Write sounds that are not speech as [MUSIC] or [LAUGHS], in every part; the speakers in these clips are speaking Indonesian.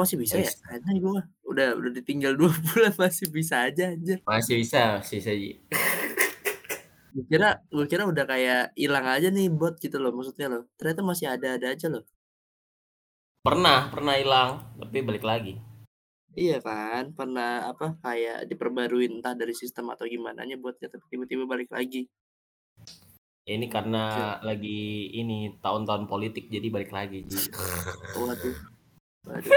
Masih bisa ya? Anjay gua mah udah udah ditinggal 2 [LAUGHS] bulan masih bisa aja anjir. Masih bisa masih bisa, Ji. [LAUGHS] Gua kira gua kira udah kayak ilang aja nih bot gitu loh maksudnya loh, ternyata masih ada-ada aja loh. Pernah pernah ilang, tapi balik lagi. Iya kan, pernah apa, kayak diperbarui entah dari sistem atau gimananya botnya tapi tiba-tiba balik lagi. Ini karena Oke. lagi ini tahun-tahun politik jadi balik lagi. [LAUGHS] Waduh. Waduh.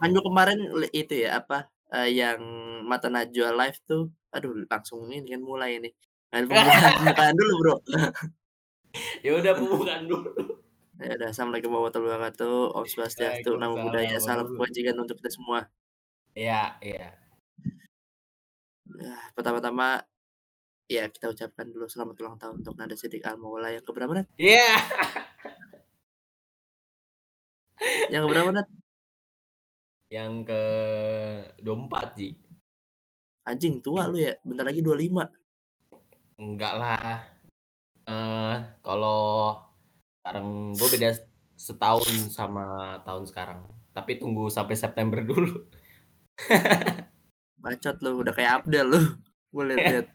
Gua kemarin itu ya apa, eee, yang Mata Najwa live tuh, aduh langsung ini kan mulai nih. Nah [LAUGHS] pembukaan pembukaan dulu, Bro. [LAUGHS] Ya udah pembukaan dulu. [LAUGHS] Ya udah, Assalamualaikum warahmatullahi wabarakatuh, Om Swastiastu, Waalaikumsalam Buddhaya, salam kebajikan untuk kita semua. Iya iya. Nah, pertama-tama, ya kita ucapkan dulu selamat ulang tahun untuk Nada Sidik Al-Maula yang ke berapa, Nat? Iya. Yang ke berapa, Nat? Yang ke-24, Ji. Anjing tua lu ya, bentar lagi 25. Enggak lah. Eee, kalau sekarang gue beda setahun sama tahun sekarang. Tapi tunggu sampai September dulu. [LAUGHS] Bacot lu, udah kayak Abdel lu. Gua liat-liat. [LAUGHS]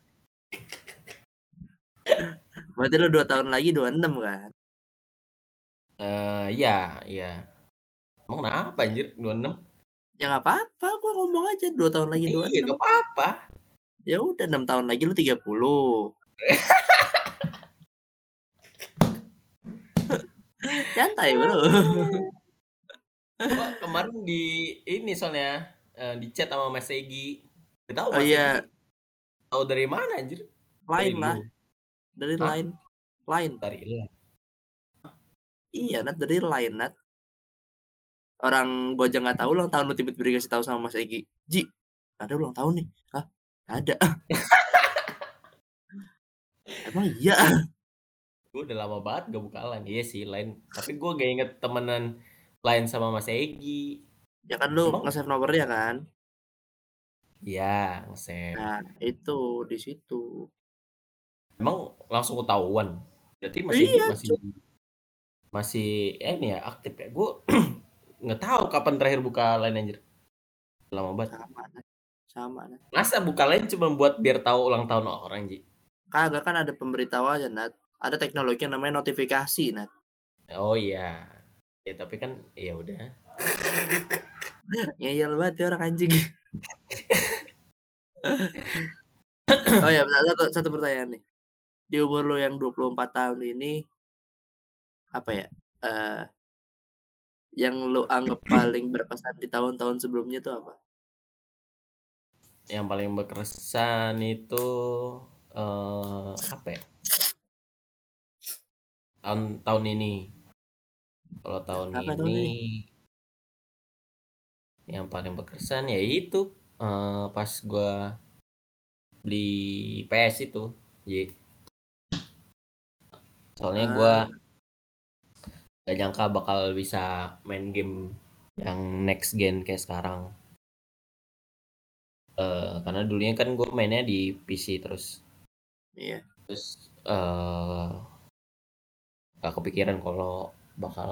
Berarti lu 2 tahun lagi 26 kan? Eee, iya iya. Emang kenapa anjir 26? Ya nggak apa-apa, gua ngomong aja 2 tahun lagi Iya, 26. nggak apa-apa. Ya udah 6 tahun lagi lu 30. [LAUGHS] Santai, Bro. Kemarin di ini soalnya, eee, di chat sama Mas Egy. Nggak tahu Oh iya. Tahu dari mana anjir? Line lah. Dari? Line. Line. Dari Line? Iya, Nat, dari Line, Nat. Orang gua aja nggak tahu ulang tahun lu tiba-tiba dikasih tahu sama Mas Egy, "Ji, ada ulang tahun nih." "Hah? Ada." [LAUGHS] Emang iya? Gue udah lama banget gak buka Line. Iya sih Line, tapi gue gak inget temenan Line sama Mas Egy. Ya kan lu Emang nge-save nomornya kan? Iya, nge-save. Nah, itu di situ. Emang langsung ketahuan? Berarti Mas Egy Iya, masih masih eh, ini ya aktif ya? Gue [CLEARS THROAT] nggak tahu kapan terakhir buka Line anjir. Lama banget. Sama. Sama. Masa buka Line cuma buat biar tahu ulang tahun orang, Ji? Kagak kan ada pemberitahuannya, Nat. Ada teknologi yang namanya notifikasi, Nat. Oh iya. Ya tapi kan ya udah. [LAUGHS] Ngeyel banget ya orang anjing. [LAUGHS] Oh ya, satu satu pertanyaan nih. Di umur lu yang 24 tahun ini, apa ya, eee, yang lu anggap paling berkesan di tahun-tahun sebelumnya itu apa? Yang paling berkesan itu eee, apa ya? Tahun tahun ini. Kalau tahun Apa tahun ini ini? yang paling berkesan ya itu, eee, pas gua beli PS itu, Ji. Soalnya gua Ah. Gak nyangka bakal bisa main game yang next gen kayak sekarang. Eee, karena dulunya kan gue mainnya di PC terus. Iya. Terus, eee, gak kepikiran kalau bakal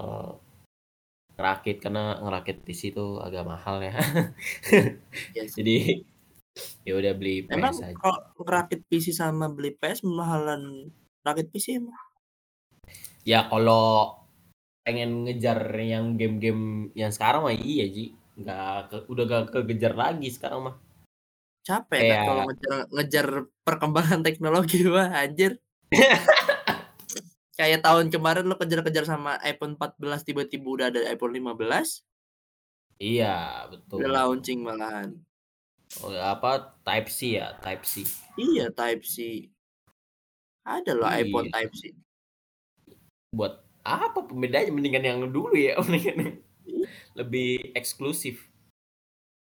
ngerakit karena ngerakit PC itu agak mahal ya. [LAUGHS] Iya sih. Jadi ya udah beli Emang PS aja. kalau ngerakit PC sama beli PS mahalan rakit PC emang? Ya kalau pengen ngejar yang game-game yang sekarang mah iya, Ji. Nggak ke udah gak kekejar lagi sekarang mah. Capek, kalau Kayak ngejar ngejar perkembangan [LAUGHS] teknologi mah anjir. [LAUGHS] Kayak tahun kemarin lu kejar-kejar sama iPhone 14 tiba-tiba udah ada iPhone 15. Iya, Udah betul. launching malahan. Oh, apa Type C ya, Type C. Iya, Type C. Ada loh iPhone Iya. Type C. Buat apa pembedanya mendingan yang dulu ya, [LAUGHS] mendingan yang lebih eksklusif.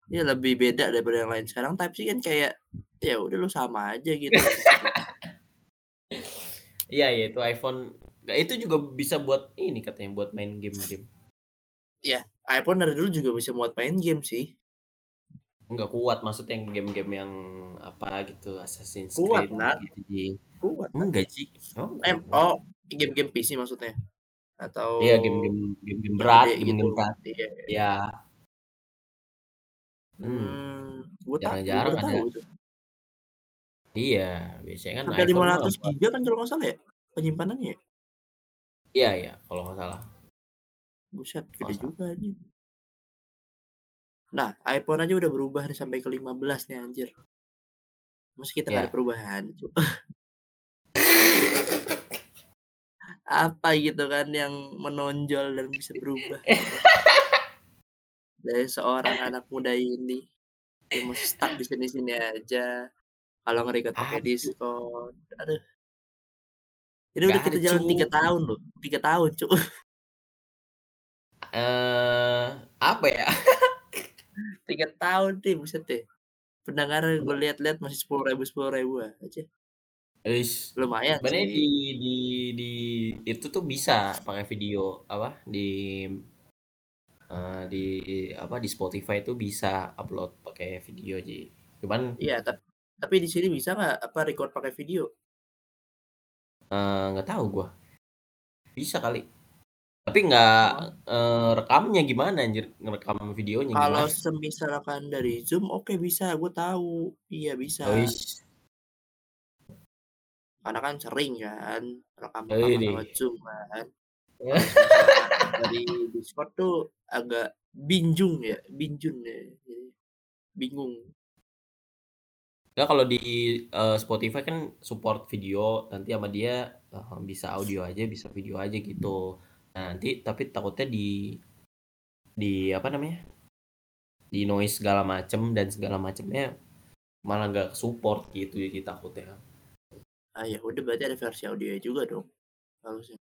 Iya, lebih beda daripada yang lain. Sekarang Type C kan kayak ya udah lu sama aja gitu. [LAUGHS] Iya, ya itu iPhone Nah, itu juga bisa buat ini katanya buat main game-game. Iya, iPhone dari dulu juga bisa buat main game sih. Enggak kuat maksudnya yang game-game yang apa gitu Assassin's Kuat, Creed Nat. gitu. Kuat. Enggak, Ji. Oh, oh, game-game PC maksudnya? Atau Iya, game-game game-game berat, gitu. game-game berat. Iya. Ya. Gua ta gua Jarang-jarang ada. tahu itu. Iya, biasanya kan Sampai lima ratus giga kan kalau nggak salah ya, penyimpanannya ya? Iya iya, kalau nggak salah. Buset, gede juga anjing. Nah, iPhone aja udah berubah nih sampai ke-15 nih anjir. Masa kita ada Iya. perubahan, [LAUGHS] Cuk. Apa gitu kan yang menonjol dan bisa berubah. [LAUGHS] Dari seorang anak muda ini, yang masih stuck di sini-sini aja, kalau nge-record pakai. Discord, aduh. Ini udah kita jalan 3 Cuk. tahun loh, 3 tahun, Cuk. Eee, apa ya? [LAUGHS] 3 tahun nih, buset deh. Pendengarnya gue lihat-lihat masih 10.000 10.000 aja. Weish, Lumayan sebenarnya di di di itu tuh bisa pakai video, apa, di eee, di apa, di Spotify itu bisa upload pakai video, Ji. Cuman Iya, tap tapi di sini bisa nggak, apa, record pakai video? Eee, nggak tahu gua. Bisa kali. Tapi nggak Oh. eee, rekamnya gimana anjir? Ngerekam videonya Kalau semisalkan dari Zoom, oke bisa, gue tahu. Iya bisa. Weish. Karena kan sering kan, rekam-rekaman lewat. Zoom kan. Semisalkan dari Discord tuh agak binjung ya, binjun ya, jadi bingung. Enggak, kalau di, eee, Spotify kan support video, nanti sama dia, eee, bisa audio aja, bisa video aja gitu. Nah, nanti tapi takutnya di di apa namanya, di noise segala macem dan segala macemnya malah nggak ke-support gitu ya, Ji, takutnya. Ah, ya udah berarti ada versi audionya juga dong, harusnya.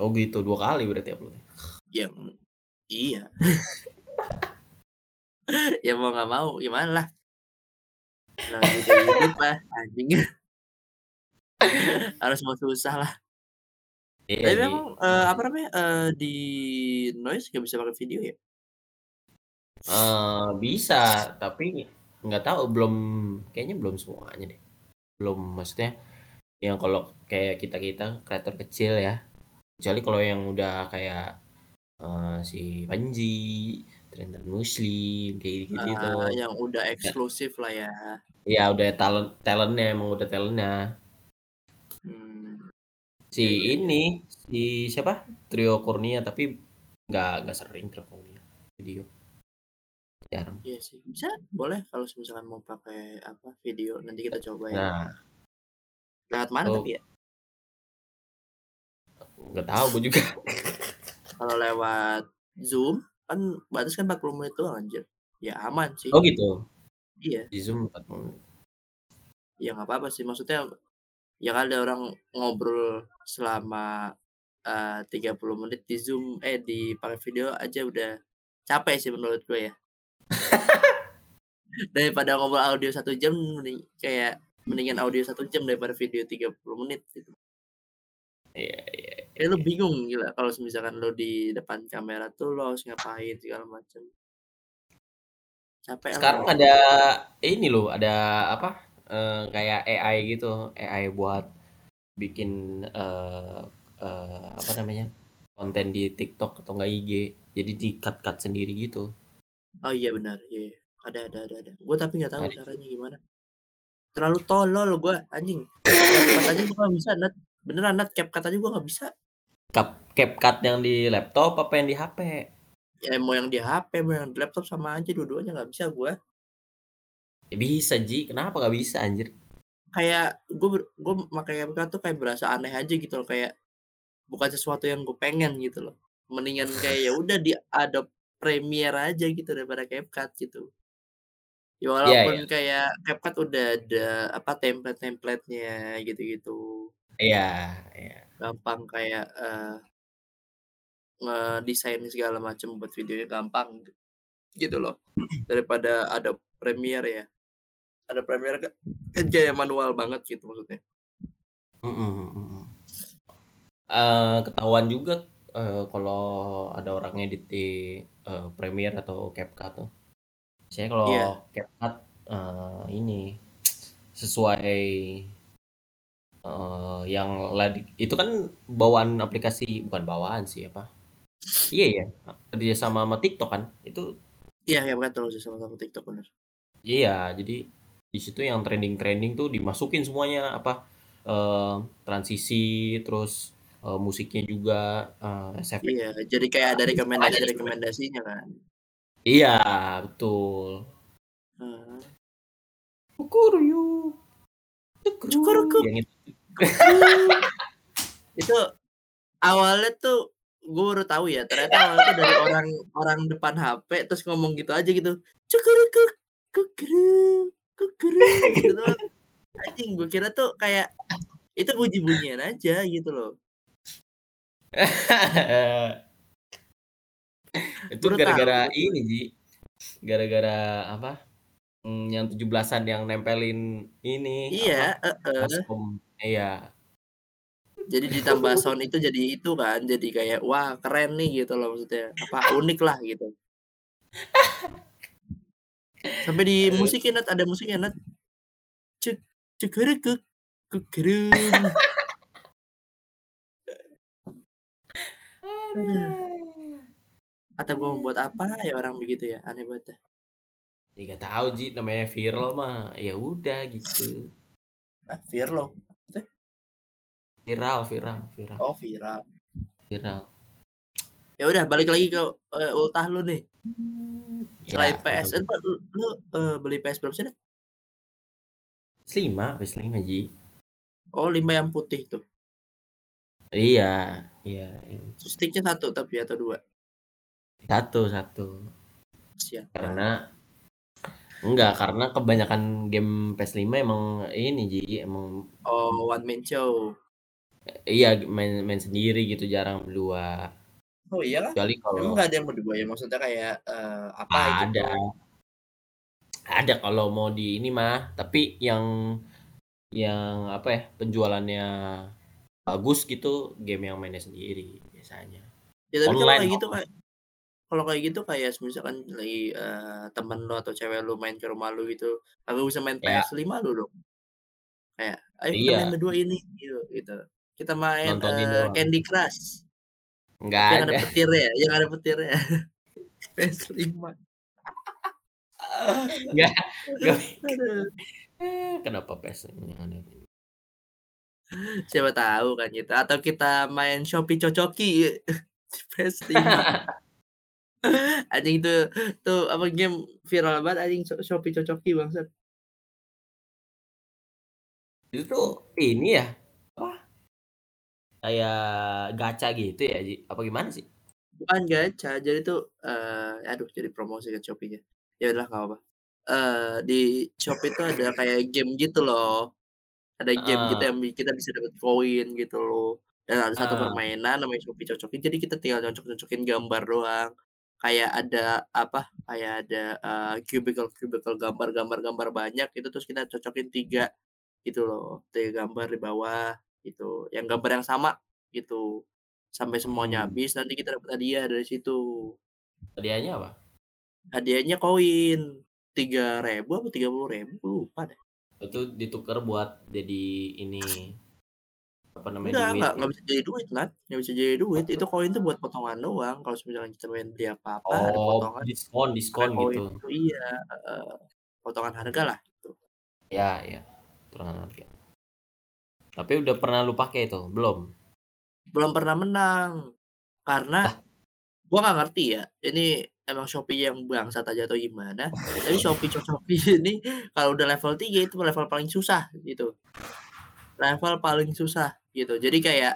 Oh gitu, 2 kali berarti upload-nya? Ya, iya. [LAUGHS] Ya mau nggak mau, gimana lah. Namanya hidup mah, anjing. [LAUGHS] Harus mau susah lah. Iya, Tapi memang, eee, apa namanya, eee, di noise nggak bisa pakai video ya? Eee, bisa, tapi nggak tahu, belum kayaknya belum semuanya deh. Belum, maksudnya yang kalau kayak kita-kita kreator kecil ya, kecuali kalau yang udah kayak, eee, si Panji, Trentan Muslim, kayak gitu-gitu. Ah, yang udah Ya. eksklusif lah ya. Iya, udah talent talent-nya, emang udah talent-nya. Mmm. Si ini, si siapa, Trio Kurnia, tapi nggak nggak sering Trio Kurnia video. Jarang. Iya sih, bisa, boleh kalau semisalkan mau pakai, apa, video, nanti kita coba ya. Nah. Lewat mana Oh. tapi ya? Nggak tahu gua juga. [LAUGHS] Kalau lewat Zoom, kan batas kan 40 menit doang anjir. Ya aman sih. Oh gitu? Iya. Di Zoom 40 menit. Ya nggak apa-apa sih, maksudnya ya kan ada orang ngobrol selama, eee, 30 menit di Zoom eh, di pakai video aja udah capek sih menurut gue ya. [LAUGHS] Daripada ngobrol audio 1 jam, mending kayak mendingan audio 1 jam daripada video 30 menit gitu. Iya iya Kayak lu iya. bingung gila kalau semisalkan lu di depan kamera tuh lu harus ngapain segala macem. Capek lah Sekarang gitu. ada ini loh, ada apa, eee, kayak AI gitu, AI buat bikin, eee eee, apa namanya, konten di TikTok atau enggak IG, jadi di-cut-cut sendiri gitu. Oh iya benar, iya iya. Ada ada ada ada. Gue tapi nggak tahu Ada caranya gimana. Terlalu tolol gue, anjing. Aja gue nggak bisa, Nat. Beneran, Nat, CapCut aja gue nggak bisa. Cap CapCut yang di laptop apa yang di HP? Ya mau yang di HP, mau yang di laptop sama aja, dua-duanya nggak bisa gue. Ya bisa, Ji, kenapa nggak bisa anjir? Kayak gue gue make CapCut tuh kayak berasa aneh aja gitu loh, kayak bukan sesuatu yang gue pengen gitu loh. Mendingan kayak ya udah di Adobe Premiere aja gitu daripada CapCut gitu. Ya Iya walaupun iya. kayak CapCut udah ada apa, template-template-nya gitu-gitu. Iya iya. Gampang kayak, eee ngedesain segala macam buat videonya gampang, gitu loh. [CLEARS THROAT] Daripada Adobe Premiere ya. Adobe Premiere kan kayak manual banget gitu maksudnya. Mhm mhm. Eee, ketahuan juga, eee, kalau ada orang ngedit di, eee, Premiere atau CapCut tuh. Biasanya kalau Iya. CapCut, eee, ini sesuai eee, yang lagi itu kan bawaan aplikasi bukan bawaan sih, apa, iya ya, kerja sama sama TikTok kan? Itu Iya iya betul sih sama-sama TikTok, bener. Iya, jadi di situ yang trending-trending tuh dimasukin semuanya apa, eee, transisi terus, eee, musiknya juga, efek Iya, jadi kayak ada deh sebenarnya. rekomendasi-rekomendasinya kan. Iya, betul. Heeh. Yang itu. Itu awalnya tuh gue baru tahu ya, ternyata awalnya tuh dari orang orang depan HP terus ngomong gitu aja gitu, gitu doang. Anjing gue kira tuh kayak itu bunyi-bunyian aja gitu loh. [LAUGHS] Itu gara-gara ini, Ji, gara-gara apa, mmm, yang 17-an yang nempelin ini, Iya, heeh. baskom iya. Jadi ditambah sound itu jadi itu kan, jadi kayak, wah keren nih gitu loh maksudnya, apa, unik lah gitu. Sampai Aduh. dimusikin, Nat, ada musiknya, Nat. Aduh. Aduh. Kata gua mau buat apa ya orang begitu ya, aneh banget dah. Ya nggak tahu, Ji, namanya viral mah ya udah gitu. Ah? Maksudnya? Viral viral viral. Oh, viral. Viral. Ya udah balik lagi ke, eee, ultah lu nih. Selain Ya, PS, entar lu lu, eee, beli PS berapa sih, Nat? PS5 PS5, Ji. Oh, 5 yang putih tuh? Iya iya, putih. Stick-nya 1 tapi atau 2? 1 1. Siap Karena enggak, karena kebanyakan game PS5 emang ini, Ji, emang Oh, one man show. Iya, main main sendiri gitu, jarang berdua. Oh iya kah? Kecuali Emang kalau nggak ada yang berdua ya? Maksudnya kayak, eee, apa gitu? Ada. Ada kalau mau di ini mah, tapi yang yang apa ya, penjualannya bagus gitu, game yang mainnya sendiri biasanya. Ya tapi kalau Online kayak gitu kayak kalau kayak gitu kayak semisalkan lagi, eee, temen lu atau cewek lu main ke rumah lu gitu, kagak bisa main Ya. PS5 lu dong? Kayak, "Ayo kita main Iya. berdua ini," gitu gitu. Kita main, Nontonin doang. Candy Crush. Nggak Yang ada ada. petirnya yang ada petirnya. [LAUGHS] PS5. [LAUGHS] Nggak nggak Aduh. [LAUGHS] Kenapa PS yang ada Siapa tahu kan gitu, atau kita main Shopee Cocoki di PS5. [LAUGHS] Anjing itu tuh apa, game viral banget anjing Sho Shopee Cocoki bangsat. Itu tuh ini ya, apa, kayak gacha gitu ya, Ji? Apa gimana sih? Bukan gacha, jadi tuh, eee, aduh jadi promosi ke Shopee-nya. Ya udahlah nggak apa-apa. Eee, di Shopee itu ada kayak game gitu loh. Ada game gitu Heeh. yang kita bisa dapat koin gitu loh. Dan ada satu Heeh. permainan namanya Shopee Cocoki, jadi kita tinggal nyocok-nyocokin gambar doang. Kayak ada apa, kayak ada, eee, cubicle-cubicle gambar gambar gambar banyak gitu, terus kita cocokin 3 gitu loh, 3 gambar di bawah gitu, yang gambar yang sama gitu. Sampai semuanya Mmm. habis, nanti kita dapat hadiah dari situ. Hadiahnya apa? Hadiahnya koin, Rp3.000 apa Rp30.000 lupa deh. Itu ditukar buat jadi ini, apa namanya, duit enggak ya? enggak bisa jadi duit, Nat, nggak bisa jadi duit, itu koin tuh buat potongan doang, kalau misalnya kita main beli apa-apa ada Oh, potongan diskon diskon koin gitu? itu iya, heeh, potongan hargalah gitu. Iya iya, potongan harga. Tapi udah pernah lu pakai itu, belum? Belum pernah menang, karena Lah? gua nggak ngerti ya, ini emang Shopee yang bangsat aja atau gimana, tapi Shopee Cocoki [LAUGHS] ini kalau udah level 3 itu level paling susah gitu. Level paling susah gitu. Jadi kayak,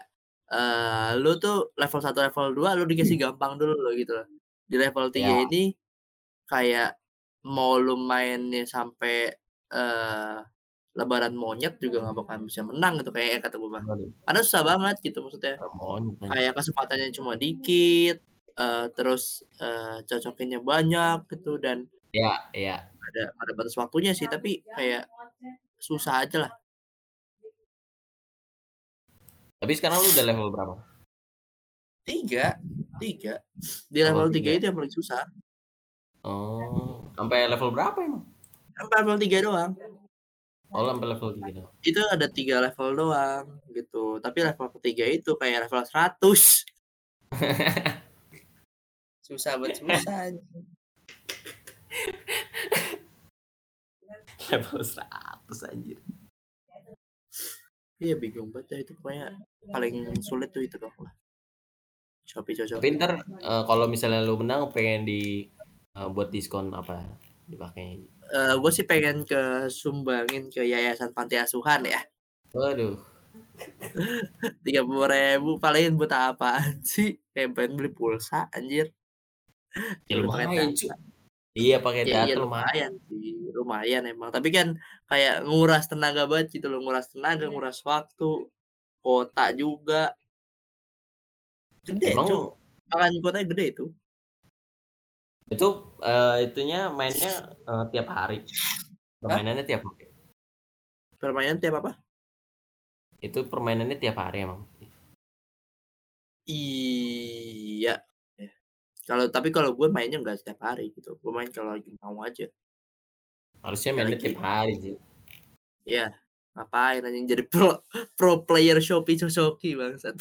eee, lu tuh level 1, level 2 lu dikasih gampang dulu loh gitu loh. Di level 3 Iya. ini kayak mau lu mainnya sampai, eee, lebaran monyet juga nggak bakalan bisa menang gitu kayak kata gua mah. Waduh. Karena susah banget gitu maksudnya, kayak kesempatannya cuma dikit, eee, terus, eee, cocokinnya banyak gitu dan Iya iya. ada ada batas waktunya sih, tapi kayak susah aja lah. Tapi sekarang lu udah level berapa? Tiga, tiga. Di level oh, tiga itu yang paling susah. Oh, sampai level berapa emang? Sampai level tiga doang. Oh, sampai level tiga doang. Itu ada tiga level doang gitu. Tapi level ketiga itu kayak level seratus. [LAUGHS] susah banget susah. level seratus aja. Iya bingung banget ya itu pokoknya paling sulit tuh itu doang lah. Shopee cocok. Tapi ntar uh, kalau misalnya lu menang pengen di uh, buat diskon apa dipakai? Uh, gue sih pengen ke sumbangin ke yayasan panti asuhan ya. Waduh. [LAUGHS] Tiga puluh ribu paling buat apaan sih? Kayak pengen beli pulsa anjir. Ya lumayan. Iya pakai ya, data iya, lumayan sih, lumayan emang. Tapi kan kayak nguras tenaga banget gitu loh, nguras tenaga, nguras waktu, kota juga. Gede Emang cu. Makan kotanya gede itu. Itu uh, itunya mainnya uh, tiap hari. Permainannya Hah? tiap hari. Permainan tiap apa? Itu permainannya tiap hari emang. Iya. Kalau tapi kalau gue mainnya nggak setiap hari gitu. Gue main kalau lagi mau aja. Harusnya mainnya tiap hari sih. Iya. Ngapain aja jadi pro pro player Shopee Cocoki bangsat.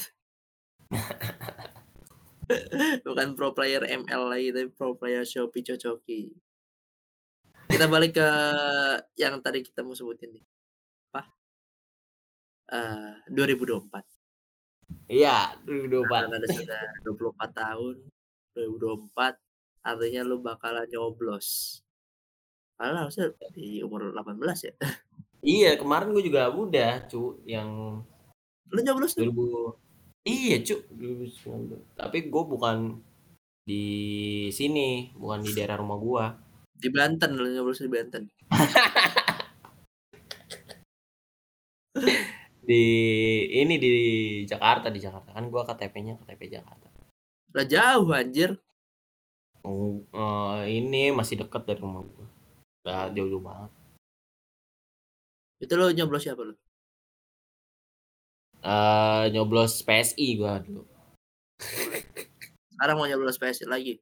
[LAUGHS] Bukan pro player ML lagi tapi pro player Shopee Cocoki. Kita balik ke yang tadi kita mau sebutin nih. Apa? Uh, 2024. Iya, 2024. Karena ada sudah 24 tahun 2024 artinya lu bakalan nyoblos. Padahal harusnya di umur 18 ya. Iya, kemarin gue juga udah, cu, yang lu nyoblos tuh? 2000 Iya, cu, 2019. Tapi gue bukan di sini, bukan di daerah rumah gua. Di Banten, lu nyoblos di Banten. [LAUGHS] di ini di Jakarta di Jakarta kan gua KTP-nya KTP Jakarta. Lah jauh anjir. Oh, uh, ini masih dekat dari rumah gue. Gak jauh-jauh banget. Itu lo nyoblos siapa lo? Uh, nyoblos PSI gue dulu. [LAUGHS] Sekarang mau nyoblos PSI lagi?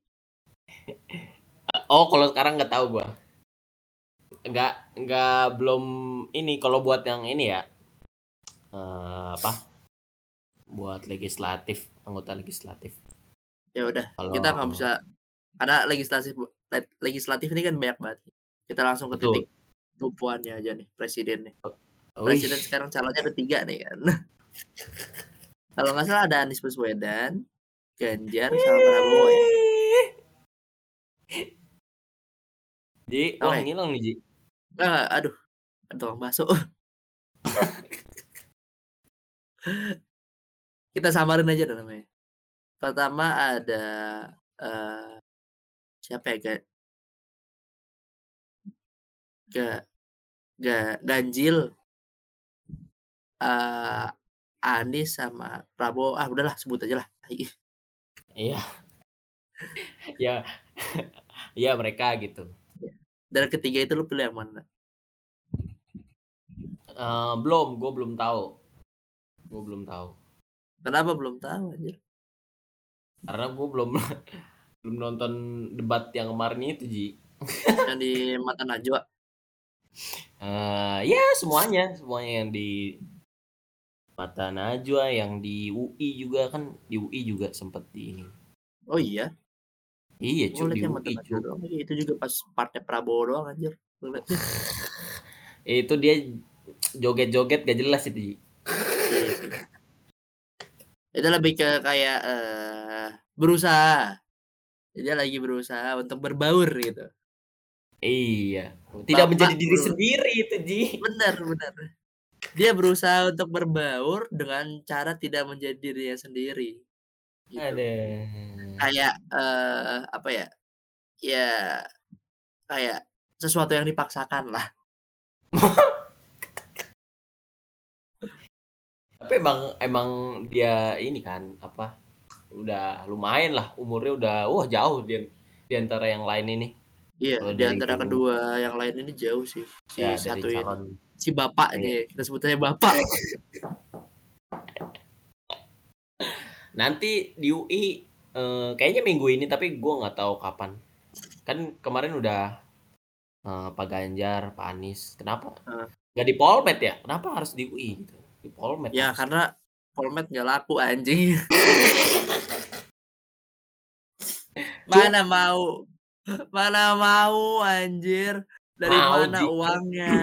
oh, kalau sekarang nggak tahu gue. Nggak, nggak belum ini. Kalau buat yang ini ya, uh, apa? Buat legislatif, anggota legislatif ya udah Halo. kita nggak bisa karena legislatif legislatif ini kan banyak banget kita langsung ke titik tumpuannya aja nih presiden nih oh, presiden sekarang calonnya ada tiga nih kan [LAUGHS] kalau nggak salah ada Anies Baswedan Ganjar sama Prabowo ya Ji, oh, okay. ngilang nih Ji. Enggak, aduh. Tolong masuk. [LAUGHS] Kita samarin aja namanya. Pertama ada, uh, siapa ya, Ga Ga Ga Ganjil. Uh, Anies sama Prabowo, ah udahlah sebut aja lah. Iya. Ya. Iya mereka gitu. Dan ketiga itu lu pilih yang mana? Uh, belum, gue belum tahu. Gue belum tahu. Kenapa belum tahu anjir? Karena gue belum [LAUGHS] belum nonton debat yang kemarin itu, Ji. Yang di Mata Najwa. Uh, ya semuanya, semuanya yang di Mata Najwa, yang di UI juga kan di UI juga sempat di ini. Oh iya. Iya, cuy di UI, Doang. Itu juga pas partnya Prabowo doang anjir. [LAUGHS] itu dia joget-joget gak jelas itu, Ji. Itu lebih ke kayak uh, berusaha. Dia lagi berusaha untuk berbaur gitu. Iya. Tidak Bapak menjadi diri sendiri itu Ji. Benar benar. Dia berusaha untuk berbaur dengan cara tidak menjadi dirinya sendiri gitu. ada kayak uh, apa ya? Ya kayak sesuatu yang dipaksakan lah [LAUGHS] Tapi emang emang dia ini kan apa udah lumayan lah umurnya udah wah jauh di, di antara yang lain ini. Iya, Kalo di antara itu, kedua yang lain ini jauh sih. Si ya, satu ini. Si bapak ini, kita sebutnya bapak. [LAUGHS] Nanti di UI eh, kayaknya minggu ini tapi gue nggak tahu kapan. Kan kemarin udah eh, Pak Ganjar, Pak Anies. Kenapa? Uh. Gak di Polmed ya? Kenapa harus di UI gitu? Di Polmed. Ya karena Polmed nggak laku anjing. [LAUGHS] Mana mau mana mau anjir Dari Mau, mana Ji. uangnya?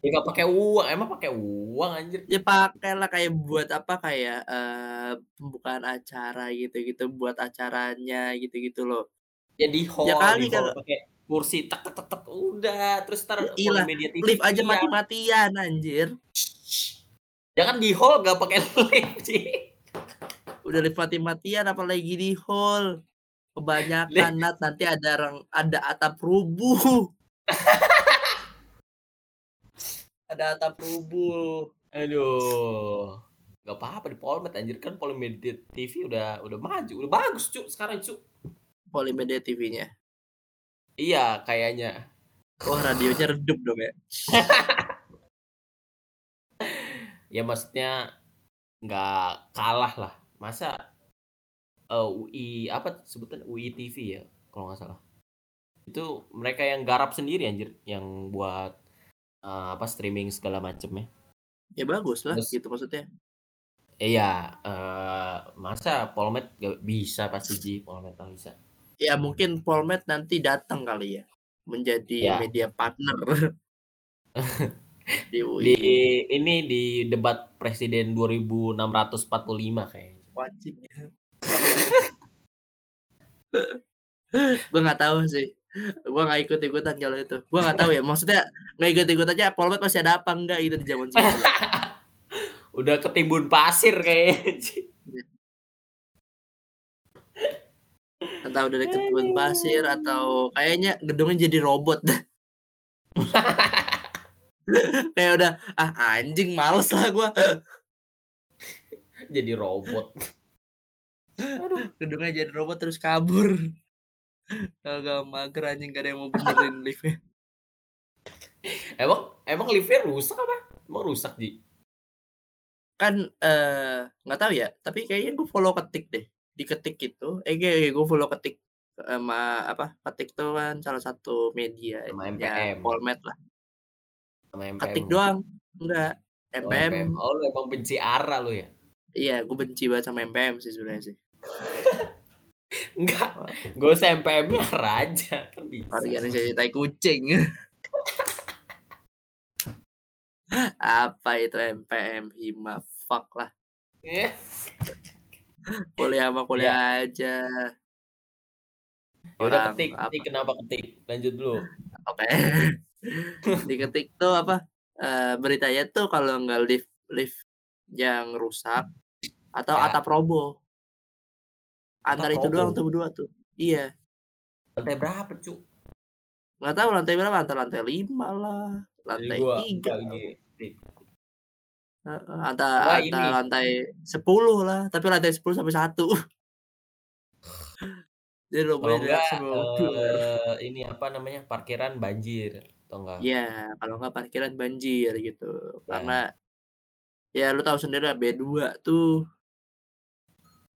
Ya nggak pakai uang, emang pakai uang anjir. Ya pakailah kayak buat apa kayak eh, pembukaan acara gitu-gitu buat acaranya gitu-gitu loh. Ya di hall, Ya kali di hall kalau pakai kursi tek tek tek udah terus ntar Iyalah, Polimedia TV lift aja teriak. mati-matian anjir. Jangan di hall gak pakai [LAUGHS] lift sih. Udah lift mati-matian apalagi di hall. Kebanyakan Nat nanti ada orang ada atap rubuh. [LAUGHS] ada atap rubuh. Aduh. Gak apa-apa di Polmed anjir kan Polimedia TV udah udah maju, udah bagus cu sekarang cu. Polimedia TV-nya. Iya kayaknya. Wah, radionya redup dong ya. [LAUGHS] Ya maksudnya nggak kalah lah. Masa eh, UI apa sebutan UI TV ya kalau nggak salah. Itu mereka yang garap sendiri anjir yang buat eh, apa streaming segala macem ya. Ya bagus lah Terus- gitu maksudnya. Iya, eh, masa Polmed gak bisa pasti Ji, Polmed nggak bisa. Ya mungkin Polmed nanti datang kali ya menjadi Ya. media partner [LAUGHS] di UI. Di ini di debat presiden 2645 kayaknya. Wajib. [LAUGHS] gue nggak tahu sih. Gue nggak ikut ikutan kalau itu. Gue nggak tahu ya. Maksudnya nggak ikut ikut aja. Polmed masih ada apa enggak gitu di zaman sekarang. [LAUGHS] Udah ketimbun pasir kayaknya. Entah udah deket kebun pasir atau kayaknya gedungnya jadi robot dah. [LAUGHS] Kayak udah ah anjing males lah gue. [LAUGHS] Jadi robot. Gedungnya jadi robot terus kabur. Agak mager anjing gak ada yang mau benerin liftnya. Emang emang liftnya rusak apa? Emang rusak Ji? Kan eh nggak tahu ya. Tapi kayaknya gue follow ketik deh. Diketik gitu. Eh gue follow ketik sama apa ketik tuh kan salah satu media Sama ya MPM. Polmed lah Sama MPM. ketik doang. Enggak Oh, MPM Oh, lu emang benci Ara lu ya? iya gue benci banget sama MPM sih sebenarnya sih. [LAUGHS] Enggak. Gue usah MPM-nya raja organisasi tai kucing. [LAUGHS] Apa itu MPM hima fuck lah. [LAUGHS] Kuliah sama kuliah aja. Ya udah ketik, ketik kenapa ketik? Lanjut dulu. oke [LAUGHS] diketik tuh apa eh, beritanya tuh kalau nggak lift lift yang rusak atau Ya. atap roboh antara itu doang tuh berdua tuh. Iya. Lantai berapa, Cu? nggak tahu lantai berapa? Antara lantai lima lah lantai tiga antara Wah, antara ini. lantai sepuluh lah tapi lantai sepuluh sampai satu. [LAUGHS] Jadi dari enggak eh, ini apa namanya? Parkiran banjir atau enggak? Iya, kalau nggak parkiran banjir gitu. Ya. Karena ya lu tahu sendiri lah B2 tuh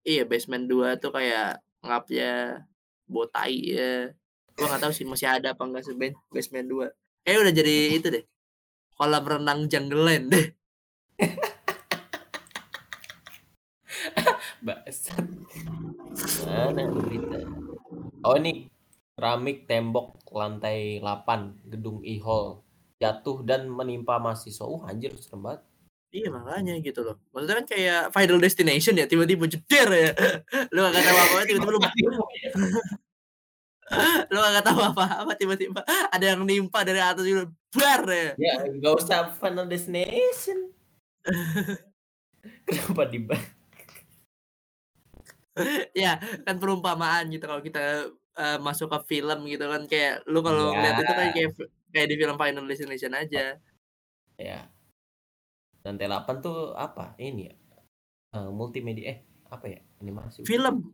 iya basement 2 tuh kayak ngapnya botai ya. Gua nggak tahu sih masih ada apa enggak sih bas- basement 2. Kayaknya udah jadi itu deh. Kolam renang Jungleland deh. [LAUGHS] Bangsat. Mana berita? Oh ini keramik tembok lantai 8 gedung e-hall jatuh dan menimpa mahasiswa. Uh anjir serem banget. Iya makanya gitu loh. Maksudnya kan kayak Final Destination ya tiba-tiba jeder ya. [LAUGHS] Lu gak tahu apa-apa tiba-tiba lu [LAUGHS] lu gak tahu apa-apa tiba-tiba ada yang nimpa dari atas gitu bar ya. Ya nggak usah Final Destination. [LAUGHS] Kenapa di ya kan perumpamaan gitu kalau kita eh, masuk ke film gitu kan kayak lu kalau Iya. ngeliat itu kan kayak kayak di film Final Destination aja. ya lantai 8 tuh apa ini ya Eh, multimedia eh apa ya animasi Film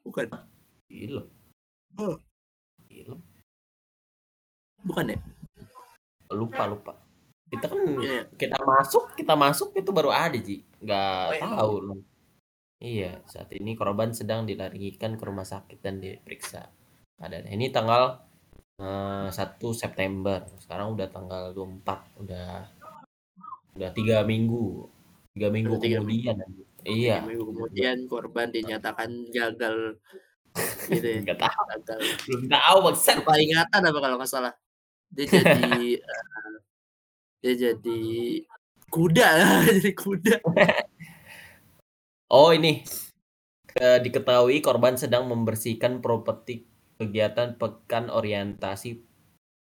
bukan film Oh. film bukan ya? lupa lupa kita kan Iya. kita masuk kita masuk itu baru ada ji nggak Oh, iya. tahu lu iya saat ini korban sedang dilarikan ke rumah sakit dan diperiksa. Ada ini tanggal eh, 1 September. Sekarang udah tanggal 24 udah udah tiga minggu. Tiga minggu tiga kemudian. iya. Tiga minggu kemudian korban dinyatakan gagal. Gitu ya. nggak tahu. Gagal. belum tahu maksud Lupa ingatan apa kalau nggak salah. Dia jadi, [LAUGHS] eee, dia jadi kuda, [LAUGHS] jadi kuda. [LAUGHS] Oh ini, diketahui korban sedang membersihkan properti kegiatan pekan orientasi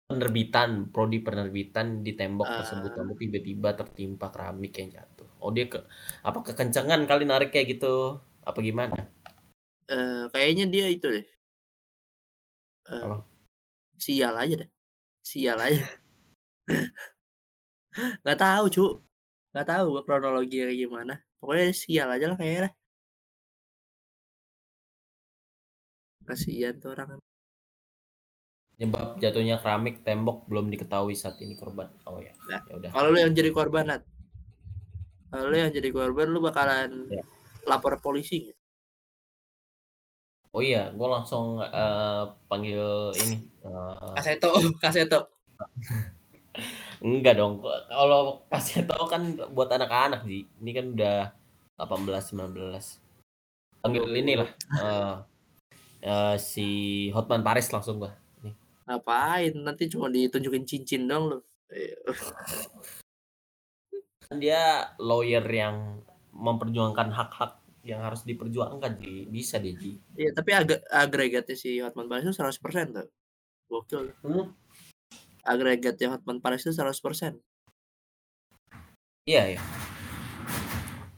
penerbitan, prodi penerbitan di tembok tersebut, Ah. lalu tiba-tiba tertimpa keramik yang jatuh. Oh dia ke apa kekencengan kali narik kayak gitu, apa gimana? Eee, kayaknya dia itu deh. Eee, Apa? sial aja deh, sial aja. [LAUGHS] Nggak tahu, Cuk, nggak tahu gua kronologinya gimana, pokoknya sial kayaknya lah. Kasihan tuh orang. Penyebab jatuhnya keramik tembok belum diketahui saat ini korban. Oh ya, Nah, ya udah. kalau lu yang jadi korban, Nat kalau lu yang jadi korban, lu bakalan Ya. lapor polisi? Oh iya, gua langsung, eee, panggil ini, eee Kaseto [LAUGHS] kaseto. [LAUGHS] Enggak dong, kalau kaseto kan buat anak-anak, Ji. Ini kan udah 18, 19. Panggil inilah, eee eee, si Hotman Paris langsung gua, nih. Ngapain, nanti cuma ditunjukin cincin doang lu. Kan dia lawyer yang memperjuangkan hak-hak yang harus diperjuangkan, Ji. Bisa deh, Ji. Iya, tapi agak agregatnya si Hotman Paris itu 100% tuh. Gokil. Hmm. Agregatnya Hotman Paris itu 100%. Iya iya.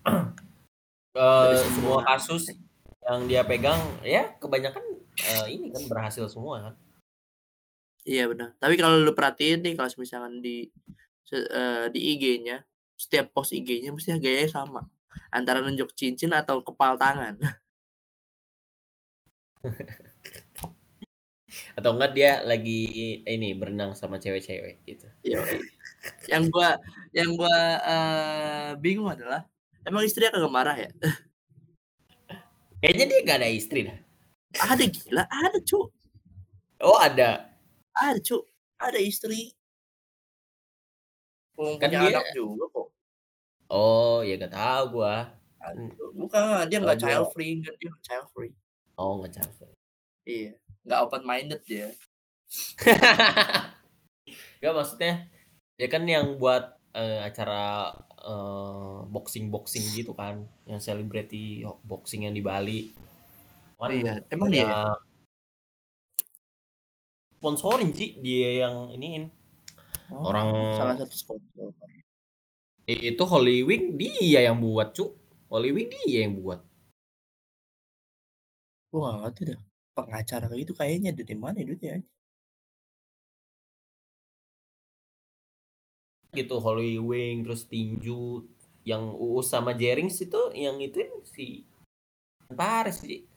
[CLEARS THROAT] Eee, semua kasus yang dia pegang, ya kebanyakan, eee, ini kan berhasil semua kan. Iya benar, tapi kalau lu perhatiin nih kalau misalkan di eee, di IG-nya, setiap post IG-nya mesti gayanya sama, antara nunjuk cincin atau kepal tangan. [LAUGHS] Atau enggak dia lagi ini, berenang sama cewek-cewek gitu. Yoi. Yang gua yang gua, eee, bingung adalah, emang istrinya kagak marah ya? Kayaknya dia nggak ada istri dah. Ada gila, ada Cuk. Oh ada? Ada Cuk, ada istri. Belum Kan punya dia anak juga kok. Oh, ya nggak tahu gua. Kan bukan, dia nggak dia child free, dia child free. Oh nggak child free. Iya, nggak open minded dia. [LAUGHS] Nggak maksudnya, ya kan yang buat, eee, acara, eee, boxing-boxing gitu kan, yang selebriti boxing yang di Bali. Oh iya, emang dia ya? sponsorin, Ci, dia yang iniin. Oh, Orang salah satu sponsor. itu Holy Wing dia yang buat, Cuk. Holy Wing dia yang buat. Gua nggak ngerti dah, pengacara kayak gitu kayaknya dari mana ya duitnya? Gitu, Holy Wing, terus tinju, yang Uus sama Jerings itu yang ituin si Paris, Ci.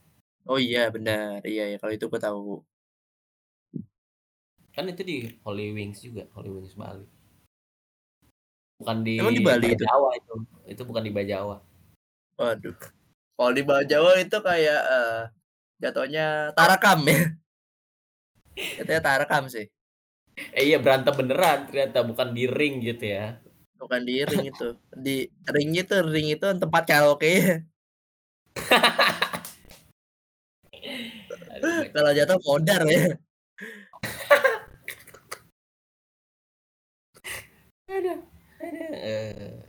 Oh iya benar, iya ya kalau itu gua tahu. Kan itu di Holy Wings juga, Holy Wings Bali. Bukan di Emang di Bali itu? Bajawa itu, itu bukan di Bajawa. Waduh, kalau di Jawa itu kayak, eee, jatuhnya Tarakam ya. Jatuhnya Tarakam sih. Eh, iya berantem beneran ternyata, bukan di ring gitu ya. Bukan di ring itu, di ring itu ring itu tempat karaoke. Kalau jatuh modar ya. Eee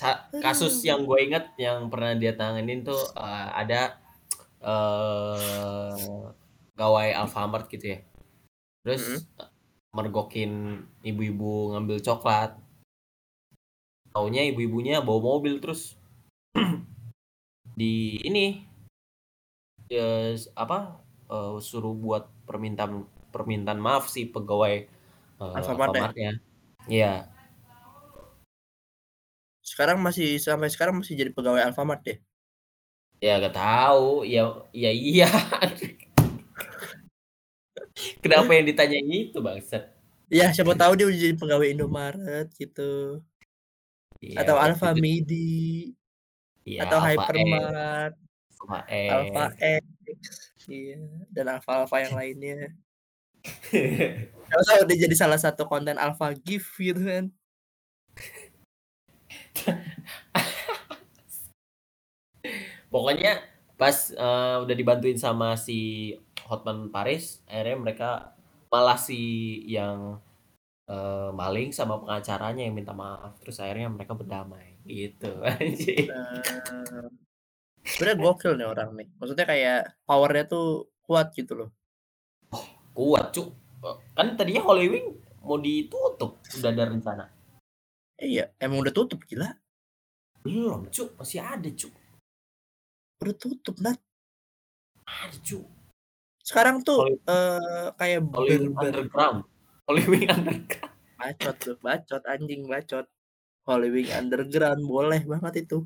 sa kasus yang gue inget yang pernah dia tanganin tuh, eee, ada, eee, pegawai Alfamart gitu ya. Terus, Mhm. mergokin ibu-ibu ngambil coklat. Taunya ibu-ibunya bawa mobil terus [CLEARS THROAT] di ini, eee, apa, eee, suruh buat permintaan permintaan maaf si pegawai, eee, Alfamart ya? Alfamart-nya. Iya. Sekarang masih sampai sekarang masih jadi pegawai Alfamart ya? Ya nggak tahu, ya ya iya. Kenapa yang ditanyain itu bangsat? Ya siapa tahu dia udah jadi pegawai Indomaret gitu. Iya Atau waktu itu Alfamidi. Iya Atau X, Hypermart. Alfa X. X, iya, dan Alfa-Alfa yang lainnya. [LAUGHS] Siapa tahu dia jadi salah satu konten Alfa Gift gitu kan. [LAUGHS] Pokoknya pas, eee, udah dibantuin sama si Hotman Paris, akhirnya mereka, malah si yang, eee, maling sama pengacaranya yang minta maaf, terus akhirnya mereka berdamai, gitu. [LAUGHS] Eee, sebenarnya gokil nih orang nih, maksudnya kayak power-nya tuh kuat gitu loh. Oh, kuat Cuk, eee, kan tadinya Holy Wing mau ditutup, udah ada rencana. Iya, emang udah tutup, gila. Belum Cuk, masih ada Cuk. Udah tutup, Nat. Cuk. Sekarang tuh, Holy eee, kayak Holy Wing barbar Underground Holy Wing Underground. Bacot tuh, bacot, anjing bacot. Holy Wing Underground, boleh banget itu.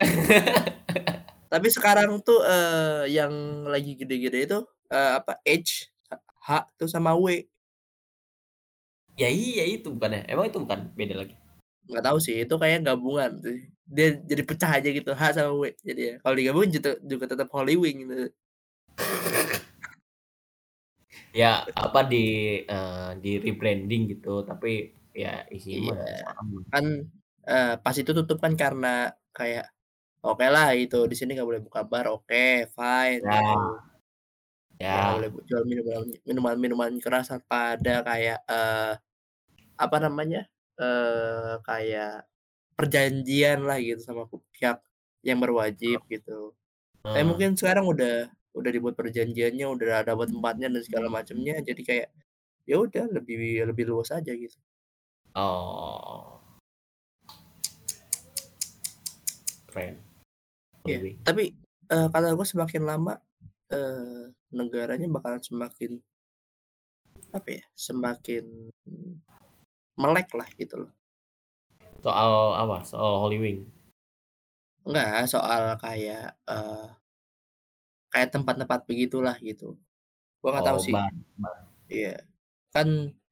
[LAUGHS] Tapi sekarang tuh, eee, yang lagi gede-gede itu, eee, apa, H H tuh sama W. Ya iya itu bukannya, emang itu bukan? Beda lagi? Nggak tahu sih, itu kayaknya gabungan sih. Dia jadi pecah aja gitu, H sama W jadinya. Kalau digabungin jutu juga tetap Holy Wing gitu. Ya, apa, di eee, di-rebranding gitu, tapi ya isinya Iya, kan, eee, pas itu tutup kan karena kayak, okelah itu di sini nggak boleh buka bar, oke, fine Ya. gitu. Nggak boleh Ya. jual minuman minuman-minuman keras tanpa ada kayak, eee, apa namanya, eee, kayak perjanjian lah gitu sama pihak yang berwajib gitu. Tapi Heeh. mungkin sekarang udah udah dibuat perjanjiannya, udah dapat tempatnya dan segala macamnya, jadi kayak, ya udah lebih lebih luas aja gitu. Oh. Keren. Wing. tapi, eee, kata gue semakin lama, eee, negaranya bakalan semakin apa ya, semakin melek lah gitu loh. Soal apa? Soal Holy Wing? Enggak, soal kayak, eee kayak tempat-tempat begitulah gitu. Gua nggak tahu Oh, sih bar bar. iya, kan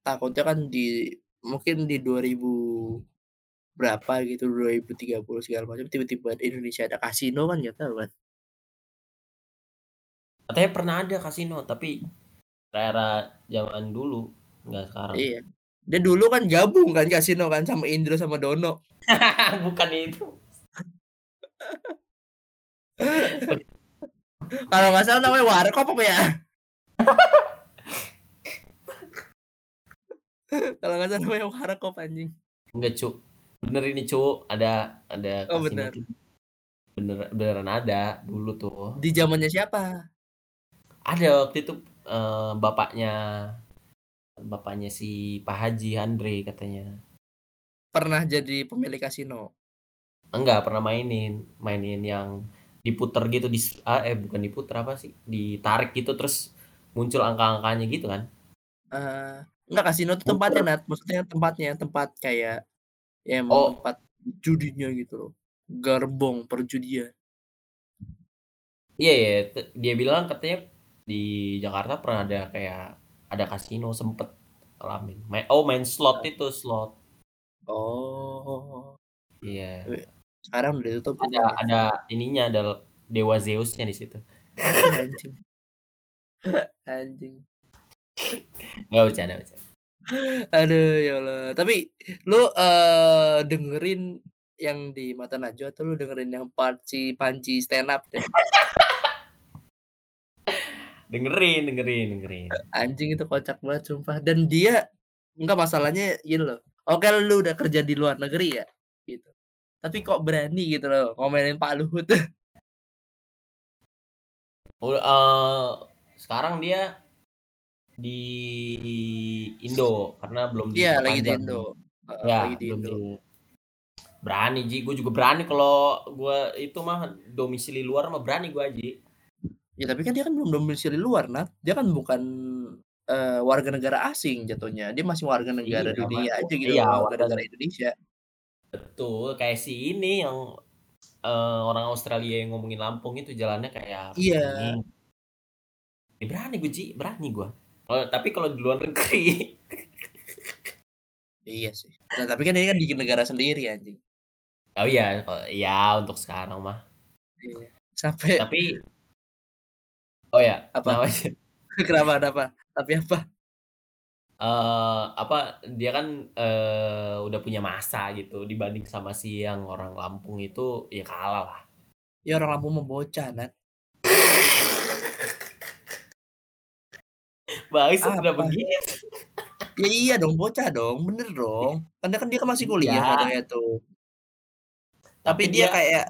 takutnya kan di mungkin di 2000 berapa gitu, 2030 segala macam, tiba-tiba di Indonesia ada kasino kan nggak tahu kan. Katanya pernah ada kasino, tapi era zaman dulu, nggak sekarang. Iya, dia dulu kan gabung kan kasino kan sama Indro sama Dono. [LAUGHS] Bukan itu. [LAUGHS] Kalau nggak salah namanya Warkop apa ya? [LAUGHS] Kalau nggak salah namanya Warkop anjing. Enggak Cuk, bener ini Cuk, ada ada Oh, bener. Bener beneran ada dulu tuh. Di zamannya siapa? Ada waktu itu, eee, bapaknya bapaknya si Pak Haji Andre katanya. Pernah jadi pemilik kasino? Enggak, pernah mainin, mainin yang diputer gitu dis a eh, bukan diputer, apa sih, ditarik gitu terus muncul angka-angkanya gitu kan. Eee, enggak kasino tuh tempatnya. Nat, maksudnya tempatnya, tempat kayak ya emang Oh. tempat judinya gitu loh, gerbong perjudian. Iya iya, te dia bilang katanya di Jakarta pernah ada kayak ada kasino, sempet ngalamin. Main oh, main slot itu, slot. Oh. Iya. Tapi sekarang udah ditutup Ada rupanya. ada ininya, ada dewa Zeus-nya di situ. Anjing. Anjing. Nggak, bercanda bercanda. Aduh, ya Allah. Tapi lu, eee, dengerin yang di Mata Najwa atau lu dengerin yang Panji stand up deh? Dengerin dengerin dengerin. Anjing itu kocak banget sumpah, dan dia enggak masalahnya gini loh, oke lu udah kerja di luar negeri ya, gitu. Tapi kok berani gitu loh ngomelin Pak Luhut. [LAUGHS] Oh, eee, sekarang dia di Indo karena belum Iya, lagi di. Indo. Heeh, Ya, lagi di belum Indo. di berani Ji, gue juga berani kalau gua itu mah domisili luar mah berani gua Ji. Ya tapi kan dia kan belum domisili luar, Nat. Dia kan bukan, eee, warga negara asing jatuhnya, dia masih warga negara Iya, dunia aja gitu iya, warga warga negara Indonesia. Betul, kayak si ini yang, eee, orang Australia yang ngomongin Lampung itu jalannya kayak Iya. Ya berani gue Ji, berani gua. Kalau tapi kalau di luar negeri [LAUGHS] Iya sih. Nah, tapi kan ini kan di negara sendiri anjing. Oh iya, oh iya untuk sekarang mah. Iya, sampai Tapi oh ya, Apa? [LAUGHS] kenapa sih? Kenapa kenapa? Tapi apa? Eee, apa, dia kan, eee, udah punya masa gitu dibanding sama si yang orang Lampung itu, ya kalah lah. Ya orang Lampung mah bocah, Nat. [LAUGHS] Bangsat kenapa Apa? gitu? Ya iya dong, bocah dong, bener dong. Karena kan dia kan masih kuliah Iya. katanya tuh. Tapi Tapi dia dia kayak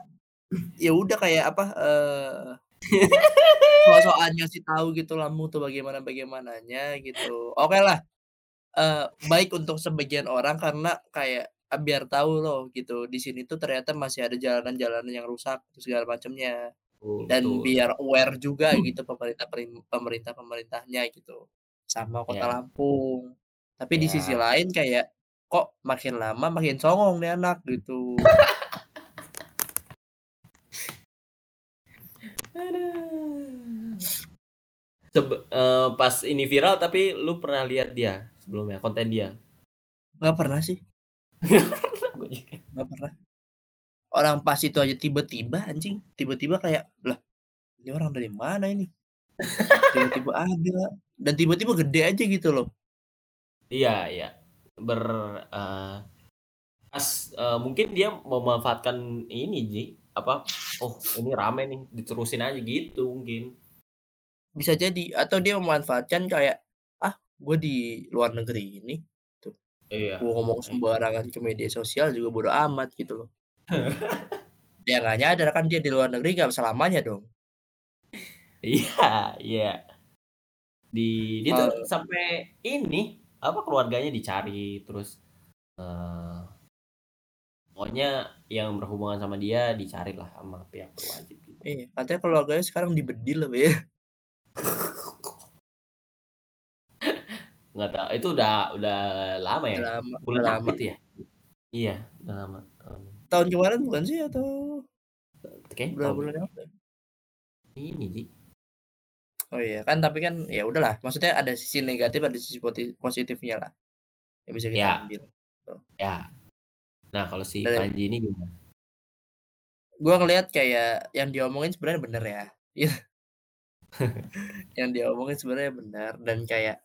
ya udah kayak apa, eee, [LAUGHS] [LAUGHS] sok-sokan ngasih tahu gitu Lampung tuh bagaimana bagaimananya gitu. Okelah, eee, baik untuk sebagian orang karena kayak, eee, biar tahu loh gitu, di sini tuh ternyata masih ada jalanan-jalanan yang rusak segala macamnya. Dan betul. biar aware juga [CLEARS THROAT] gitu pemerintah perim pemerintah-pemerintahnya gitu, sama kota Iya. Lampung. Tapi di sisi Iya. lain kayak, kok makin lama makin songong nih anak gitu. [LAUGHS] Sebe eee, pas ini viral tapi lu pernah lihat dia sebelumnya, konten dia? Nggak pernah sih. [LAUGHS] Nggak pernah. Orang pas itu aja tiba-tiba anjing, tiba-tiba kayak, "Lah, ini orang dari mana ini?" [LAUGHS] Tiba-tiba ada, dan tiba-tiba gede aja gitu loh. Iya iya. Ber eee, pas, eee, mungkin dia memanfaatkan ini Ji, apa, "Oh ini rame nih, diterusin aja," gitu mungkin. Bisa jadi, atau dia memanfaatkan kayak, "Ah, gue di luar negeri ini, tuh, Iya, gue ngomong sembarangan ke media sosial juga bodo amat," gitu loh. [LAUGHS] Dia nggak nyadar kan dia di luar negeri nggak selamanya dong. Iya iya. Di dia tuh sampai ini, apa, keluarganya dicari terus, eee, pokoknya yang berhubungan sama dia dicarilah sama pihak berwajib gitu. Iya, katanya keluarganya sekarang dibedil apa ya. Nggak tahu, itu udah udah lama ya? Udah lama udah Bulan apa lama. itu ya? Iya, udah lama. Tahun kemarin bukan sih atau Kayaknya bulan bulan apa ya? ini Ji. Oh iya, kan tapi kan ya udahlah, maksudnya ada sisi negatif, ada sisi positifnya lah, yang bisa kita Ya. ambil, tuh. Ya. Nah kalau si Dari Panji ini gimana? Gua ngelihat kayak yang dia omongin sebenarnya bener ya, iya. [LAUGHS] Yang dia omongin sebenarnya benar dan kayak,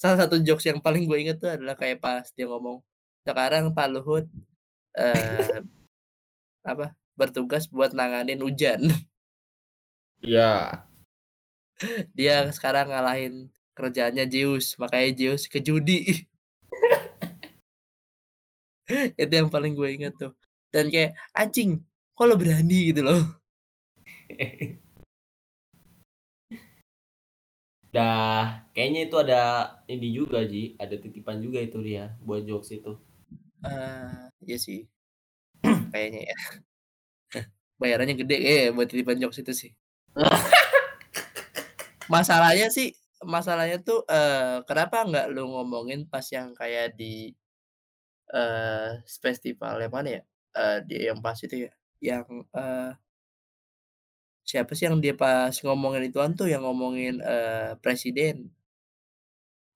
salah satu jokes yang paling gue inget tuh adalah kayak pas dia ngomong, "Sekarang Pak Luhut, eee, apa, bertugas buat nanganin hujan." Iya. [LAUGHS] Dia sekarang ngalahin kerjaannya Zeus, makanya Zeus ke judi. [LAUGHS] Itu yang paling gue inget tuh, dan kayak, "Anjing, kok lo berani?" Gitu loh. [LAUGHS] Dah, kayaknya itu ada ini juga Ji, ada titipan juga itu dia, buat jokes itu. Eee, iya sih. [CLEARS THROAT] Kayaknya ya. [LAUGHS] Bayarannya gede kayaknya ya buat titipan jokes itu sih. Masalahnya sih, masalahnya tuh, eee, kenapa nggak lu ngomongin pas yang kayak di eee, festival yang mana ya, eee, di yang pas itu ya, yang, eee siapa sih yang dia pas ngomongin ituan tuh, yang ngomongin, eee, presiden.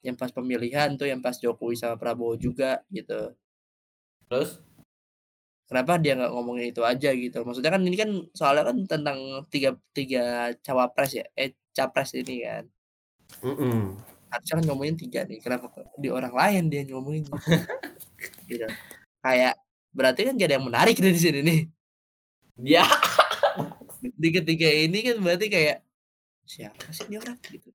Yang pas pemilihan tuh, yang pas Jokowi sama Prabowo juga, gitu. Terus? Kenapa dia nggak ngomongin itu aja gitu, maksudnya kan ini kan soalnya kan tentang tiga tiga cawapres ya, eh, capres ini kan. Mhm. Harusnya kan ngomongin 3 nih, kenapa di orang lain dia ngomongin gitu. [LAUGHS] Gitu. Kayak, berarti kan nggak ada yang menarik di sini nih. Ya. [LAUGHS] Di ketiga ini kan berarti kayak, siapa sih ini orang? Gitu.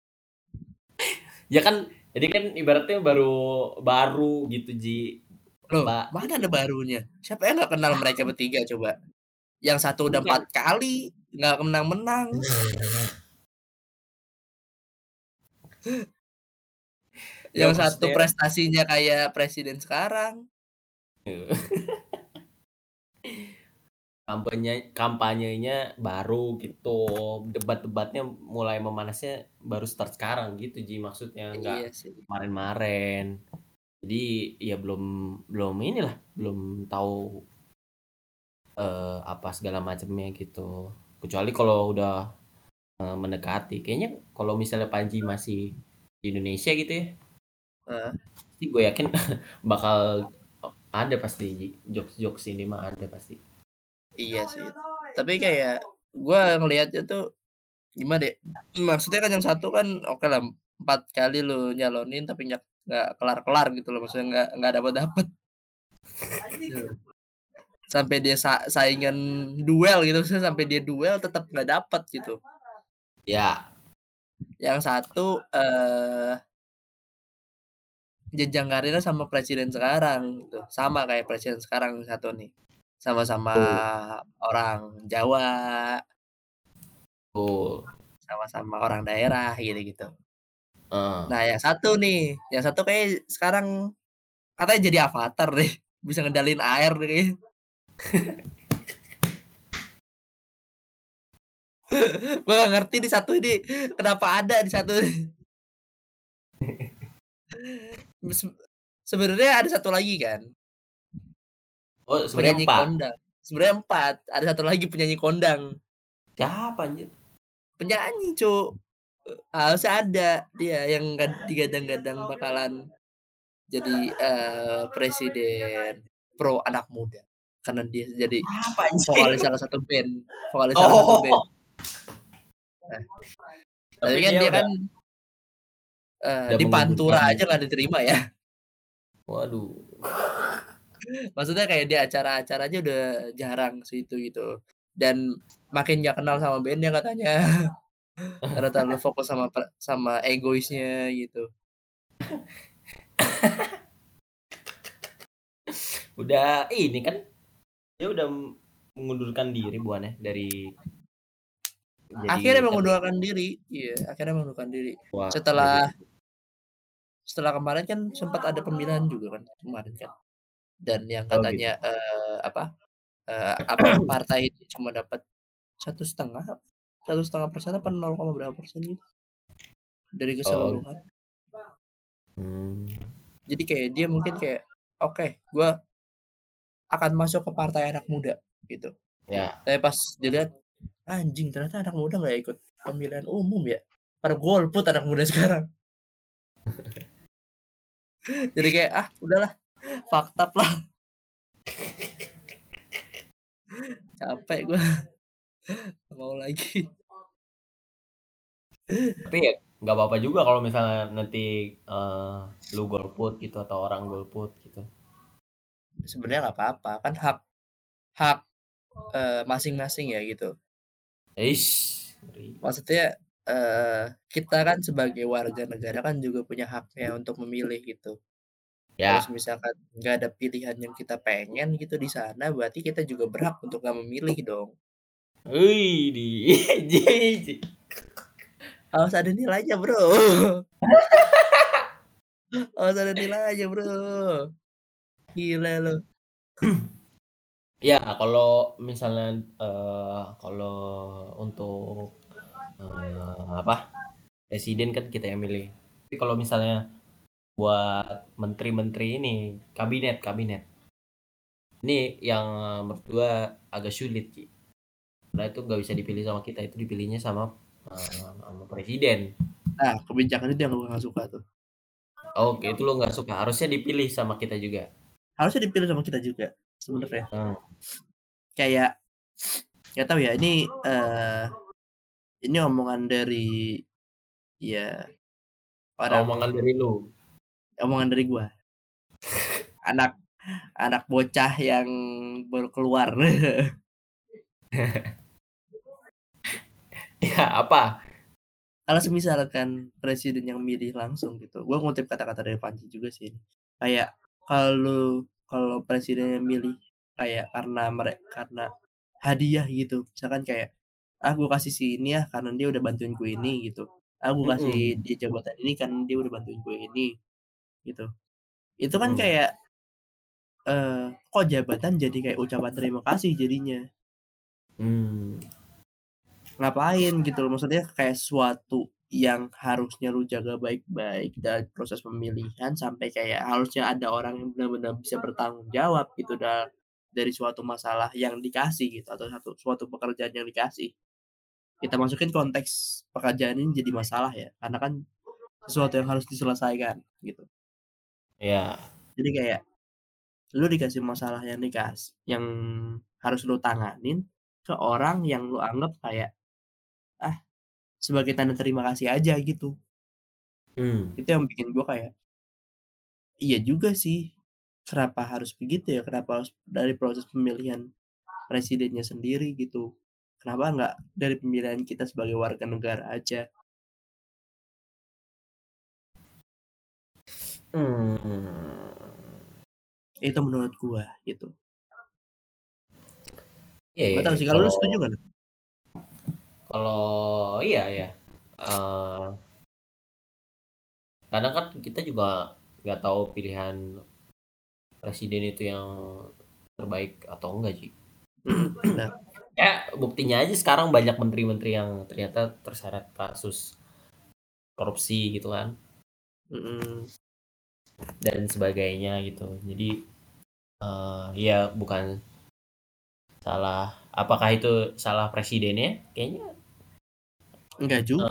Ya kan, ini kan ibaratnya baru baru gitu Ji. Loh, Ba mana ada barunya? Siapa yang nggak kenal mereka bertiga coba? Yang satu udah. 4 kali, nggak menang-menang. Ya [LAUGHS] Yang satu prestasinya kayak presiden sekarang. [LAUGHS] Kampanye kampanyenya baru gitu, debat-debatnya mulai memanasnya baru start sekarang gitu Ji, maksudnya, Iya nggak sih. kemarin-kemarin. Jadi, ya belum belum inilah, belum tahu eee, apa segala macamnya gitu. Kecuali kalau udah, eee, mendekati. Kayaknya kalau misalnya Panji masih di Indonesia gitu ya Pasti gue yakin [LAUGHS] bakal ada pasti Ji, jokes-jokes ini mah ada pasti. Iya sih, tapi kayak gua ngelihatnya tuh, gimana ya, maksudnya kan yang satu kan okelah 4 kali lu nyalonin tapi nggak nggak kelar-kelar gitu loh, maksudnya nggak nggak dapet-dapet. Gitu. [LAUGHS] Sampai dia sa saingan duel gitu, maksudnya sampai dia duel tetap nggak dapet gitu. Ya. Yang satu, eee jenjang karirnya sama presiden sekarang gitu, sama kayak presiden sekarang satu nih, sama-sama Betul. orang Jawa. Betul. Sama-sama orang daerah gitu-gitu. Heeh. Nah yang satu nih, yang satu kayaknya sekarang katanya jadi avatar deh, [LAUGHS] bisa ngendaliin air deh. [LAUGHS] Gua nggak ngerti nih satu ini, kenapa ada nih satu [LAUGHS] sebenarnya ada satu lagi kan. Oh sebenarnya Penyanyi 4? kondang, sebenarnya 4, ada satu lagi penyanyi kondang. Siapa anjir? Penyanyi Cuk, harusnya ada dia yang gad digadang-gadang bakalan jadi, eee, presiden pro anak muda, karena dia jadi vokalis anjing? salah satu band vokalis salah satu band. Oh. Nah, tapi Tapi kan dia kan udah di Pantura aja nggak diterima ya. Waduh. [LAUGHS] Maksudnya kayak di acara-acara aja udah jarang situ gitu, dan makin nggak kenal sama band-nya katanya. [LAUGHS] Karena terlalu fokus sama sama egoisnya gitu. [LAUGHS] Udah ini kan, dia udah mengundurkan diri bukannya dari Akhirnya jadi ketua mengundurkan diri, iya akhirnya mengundurkan diri. Wah, jadi Setelah kemarin kan sempat ada pemilihan juga kan, kemarin kan. Dan yang Oh gitu. katanya, eee, apa, eee, [CLEARS THROAT] apa, partai itu cuma dapat 1,5 1,5% apa 0, berapa persen gitu. Dari Oh. keseluruhan. Mmm. Jadi kayak dia mungkin kayak, "Oke, gua" "akan masuk ke partai anak muda," gitu. Ya. Tapi pas dilihat, anjing ternyata anak muda nggak ikut pemilihan umum ya, pada golput anak muda sekarang. [LAUGHS] Jadi kayak, ah udahlah, up lah. Capek gua. Nggak mau lagi. Tapi ya nggak apa-apa juga kalau misalnya nanti, eee, lu golput gitu atau orang golput gitu. Sebenarnya nggak apa-apa, kan hak hak, eee, masing-masing ya gitu. Eish. Maksudnya, kita kan sebagai warga negara kan juga punya haknya untuk memilih gitu. Ya. semisalkan nggak ada pilihan yang kita pengen gitu di sana, berarti kita juga berhak untuk nggak memilih dong. Widih, [LAUGHS] jijik. Harus ada nilainya Bro. Harus ada nilainya Bro. Gila lu. Ya kalau misalnya, eee, kalau untuk, eee, apa, presiden kan kita yang milih. Tapi kalau misalnya buat menteri-menteri ini, kabinet kabinet. Ini yang menurut gua agak sulit sih. Karena itu nggak bisa dipilih sama kita, itu dipilihnya sama, eee, sama presiden. Nah, kebijakan itu yang gua nggak suka tuh. Oke, itu lu nggak suka, harusnya dipilih sama kita juga. Harusnya dipilih sama kita juga, sebenarnya. Mmm. Kayak, nggak tahu ya ini, eee, ini omongan dari ya orang Omongan dari lu? omongan dari gua. Anak anak bocah yang baru keluar. Iya, [LAUGHS] apa? Kalau semisalkan presiden yang milih langsung gitu, gua ngutip kata-kata dari Panji juga sih. Kayak kalau kalau presidennya milih kayak karena mere karena hadiah gitu, misalkan kayak, "Ah kasih si ini ya, karena dia udah bantuin gue ini," gitu. "Ah kasih Mhm. dia jabatan ini karena dia udah bantuin gue ini," gitu. Itu kan Mhm. kayak eee, kok jabatan jadi kayak ucapan terima kasih jadinya. Mmm. Ngapain gitu loh, maksudnya kayak sesuatu yang harusnya lu jaga baik-baik dari proses pemilihan, sampai kayak harusnya ada orang yang benar-benar bisa bertanggung jawab gitu da dari suatu masalah yang dikasih gitu, atau satu suatu pekerjaan yang dikasih. Kita masukin konteks pekerjaan ini jadi masalah ya, karena kan sesuatu yang harus diselesaikan gitu. Iya. Jadi kayak, lu dikasih masalah yang dikas yang harus lu tanganin ke orang yang lu anggap kayak, ah sebagai tanda terima kasih aja gitu. Mmm. Itu yang bikin gua kayak iya juga sih, kenapa harus begitu ya, kenapa harus dari proses pemilihan presidennya sendiri gitu, kenapa nggak dari pemilihan kita sebagai warga negara aja hmm. itu menurut gua gitu Iya, iya yeah, sih kalau lu setuju kan? Kalau iya ya. Uh, kadang kan kita juga nggak tahu pilihan presiden itu yang terbaik atau enggak sih. Nah. Ya buktinya aja sekarang banyak menteri-menteri yang ternyata terseret kasus korupsi gitu kan. Mhm. Dan sebagainya gitu. Jadi, eee, ya bukan salah apakah itu salah presidennya? Kayaknya Enggak juga,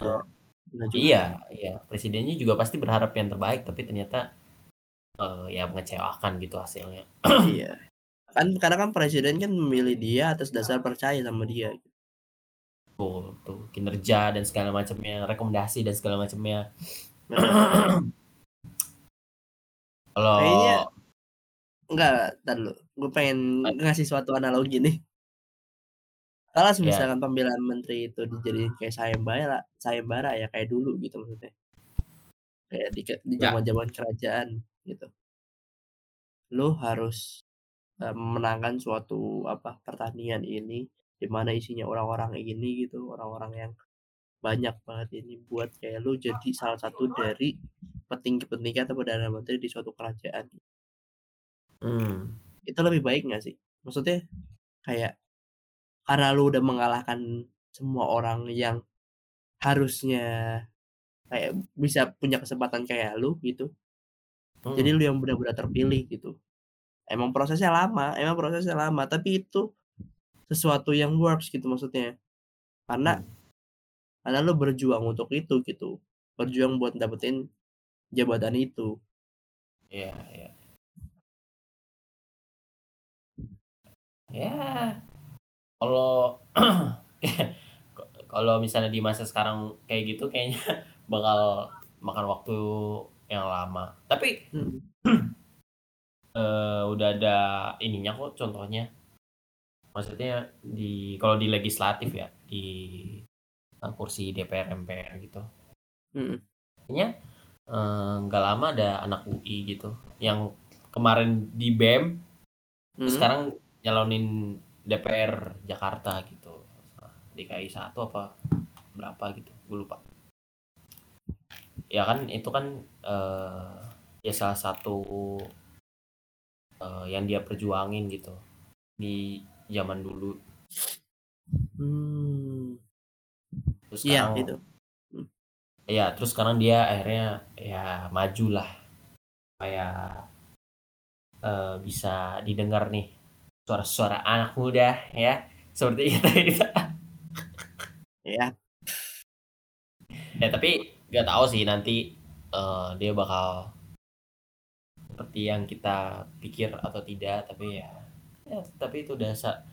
enggak juga. iya iya, presidennya juga pasti berharap yang terbaik, tapi ternyata, eee, ya mengecewakan gitu hasilnya. [CLEARS THROAT] Iya. Kan karena kan presiden kan memilih dia atas dasar percaya sama dia. Betul betul, kinerja dan segala macamnya, rekomendasi dan segala macamnya. Benar. [CLEARS THROAT] Kayaknya Kalau enggak, dulu, gue pengen ngasih suatu analogi nih. Kalau Iya. misalkan pemilihan menteri itu dijadiin kayak sayembara sayembara ya kayak dulu gitu maksudnya. Kayak di di Ya. zaman-zaman kerajaan gitu. Lu harus, eee, memenangkan suatu apa, pertandingan ini, di mana isinya orang-orang ini gitu, orang-orang yang banyak banget ini buat kayak lu jadi salah satu dari petinggi-petinggi atau perdana menteri di suatu kerajaan. Mmm. Itu lebih baik nggak sih? Maksudnya kayak karena lu udah mengalahkan semua orang yang harusnya kayak bisa punya kesempatan kayak lu gitu. Jadi Mhm. lu yang benar-benar terpilih gitu. Emang prosesnya lama emang prosesnya lama, tapi itu sesuatu yang works gitu maksudnya. Karena Mmm. karena lu berjuang untuk itu gitu, berjuang buat dapetin jabatan itu. Iya iya. Ya, kalau ka [CLEARS THROAT] kalau misalnya di masa sekarang kayak gitu kayaknya bakal makan waktu yang lama. Tapi Mhm. [CLEARS THROAT] eee, udah ada ininya kok contohnya. Maksudnya di kalau di legislatif ya, di, kursi DPR, MPR gitu. Kayaknya, eee, nggak lama ada anak UI gitu, yang kemarin di BEM, terus Mhm. sekarang nyalonin DPR Jakarta gitu, DKI 1 apa berapa gitu, gue lupa. Ya kan itu kan, eee, ya salah satu eee, yang dia perjuangin gitu, di zaman dulu. Mmm. Terus Iya sekarang itu. Mmm. Iya, terus sekarang dia akhirnya ya majulah, supaya, eee, bisa didengar nih, suara-suara anak muda ya, seperti itu gitu. Iya. Ya tapi nggak tahu sih nanti, eee, dia bakal seperti yang kita pikir atau tidak, tapi ya ya tapi itu udah sa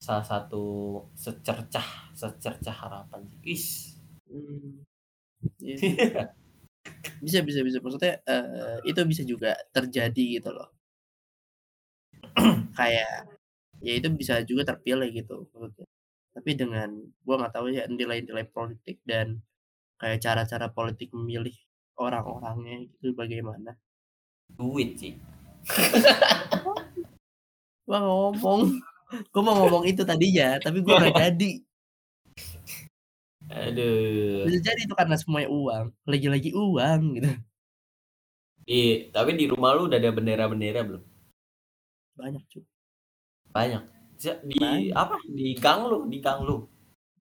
salah satu secercah secercah harapan sih. Wis. Mmm. Iya. [LAUGHS] Bisa bisa bisa, maksudnya, eee, itu bisa juga terjadi gitu loh. [CLEARS THROAT] Kayak, ya itu bisa juga terpilih gitu maksudnya. Tapi dengan gua nggak tahu ya nilai-nilai politik dan kayak cara-cara politik memilih orang-orangnya itu bagaimana. Duit sih. [LAUGHS] Gua ngomong, gua mau ngomong itu tadinya, tapi gua nggak [LAUGHS] jadi. Aduh. Bisa jadi itu karena semuanya uang, lagi-lagi uang gitu. Di tapi di rumah lu udah ada bendera-bendera belum? Banyak Cuk. Banyak? Di Banyak. apa, di gang lu di gang lu?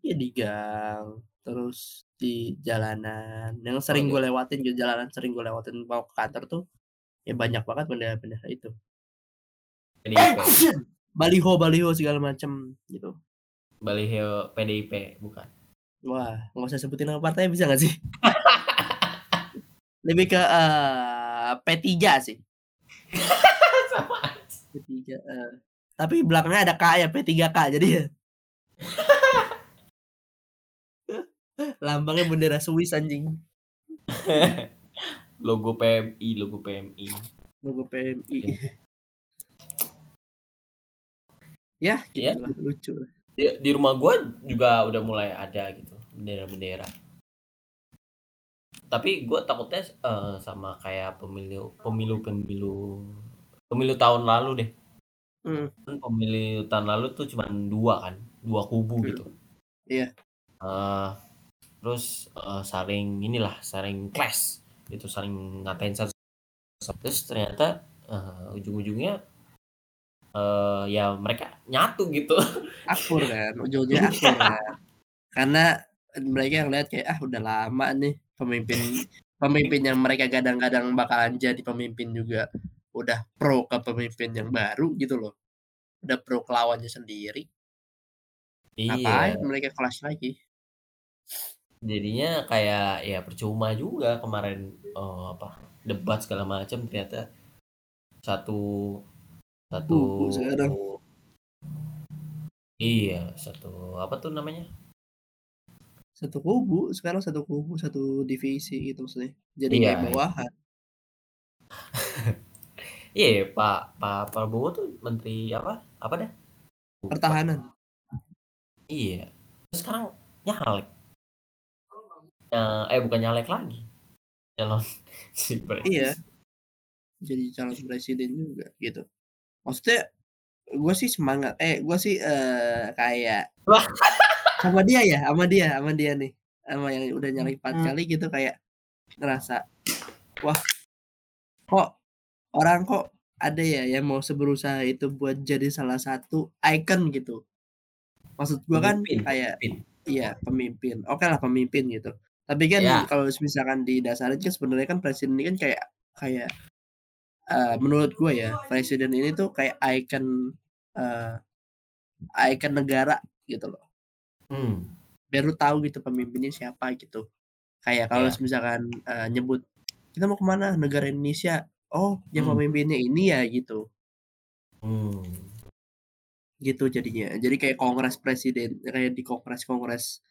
Iya di gang, terus di jalanan, yang Oh sering di gua lewatin di jalanan sering gua lewatin mau ke kantor tuh, ya banyak banget bendera-bendera itu. PDIP. Baliho-baliho segala macem gitu. Baliho PDIP, bukan? Wah, nggak usah sebutin nama partainya bisa nggak sih? [LAUGHS] Lebih ke, eee, P3 sih. [LAUGHS] Sama aja. P3, eee, tapi belakangnya ada K ya, P3K jadi ya [LAUGHS] Lambangnya bendera Swiss anjing. Logo PMI logo PMI. Logo PMI. Ya Ya. gitulah, lucu lah. Di di rumah gua juga udah mulai ada gitu, bendera-bendera. tapi gue takutnya uh, sama kayak pemilu pemilu pemilu pemilu tahun lalu deh hmm. kan pemilu tahun lalu tuh cuma dua kan dua kubu hmm. gitu iya uh, terus uh, saling inilah saling clash itu saling ngatain satu terus ternyata uh, ujung-ujungnya uh, ya mereka nyatu gitu. [LAUGHS] Akur kan ujung-ujungnya akur kan. Karena mereka yang lihat kayak ah udah lama nih pemimpin pemimpin yang mereka kadang-kadang bakalan jadi pemimpin juga udah pro ke pemimpin yang baru gitu loh. Udah pro ke lawannya sendiri. Iya. Ngapain mereka kelas lagi jadinya kayak ya percuma juga kemarin oh, apa debat segala macam ternyata satu satu sekarang. iya satu apa tuh namanya? Satu kubu sekarang satu kubu satu divisi gitu maksudnya. Jadi Iya, kayak bawahan. [LAUGHS] Iya Pak Pak Prabowo tuh menteri apa apa dah? Lupa. pertahanan. Iya Terus sekarang nyalek eh bukan nyalek lagi. Calon [LAUGHS] si presiden. Iya. Jadi calon presiden juga gitu. Maksudnya gue sih semangat. Eh gue sih eh kayak Wah. [LAUGHS] sama dia ya sama dia sama dia nih. Sama yang udah nyalek empat Hmm. kali gitu kayak ngerasa wah kok orang kok ada ya yang mau seberusaha itu buat jadi salah satu icon gitu? Maksud gue kan Pemimpin, kayak pemimpin. iya pemimpin. Oke lah pemimpin gitu tapi kan Ya. kalau misalkan didasarin kan sebenarnya kan presiden ini kan kayak kayak eh, menurut gue ya presiden ini tuh kayak icon eh, icon negara gitu loh Hmm. biar lu tahu gitu pemimpinnya siapa gitu kayak kalau Ya. misalkan eh, nyebut kita mau ke mana negara Indonesia oh yang Hmm. pemimpinnya ini ya gitu Hmm. gitu jadinya jadi kayak kongres presiden kayak di kongres kongres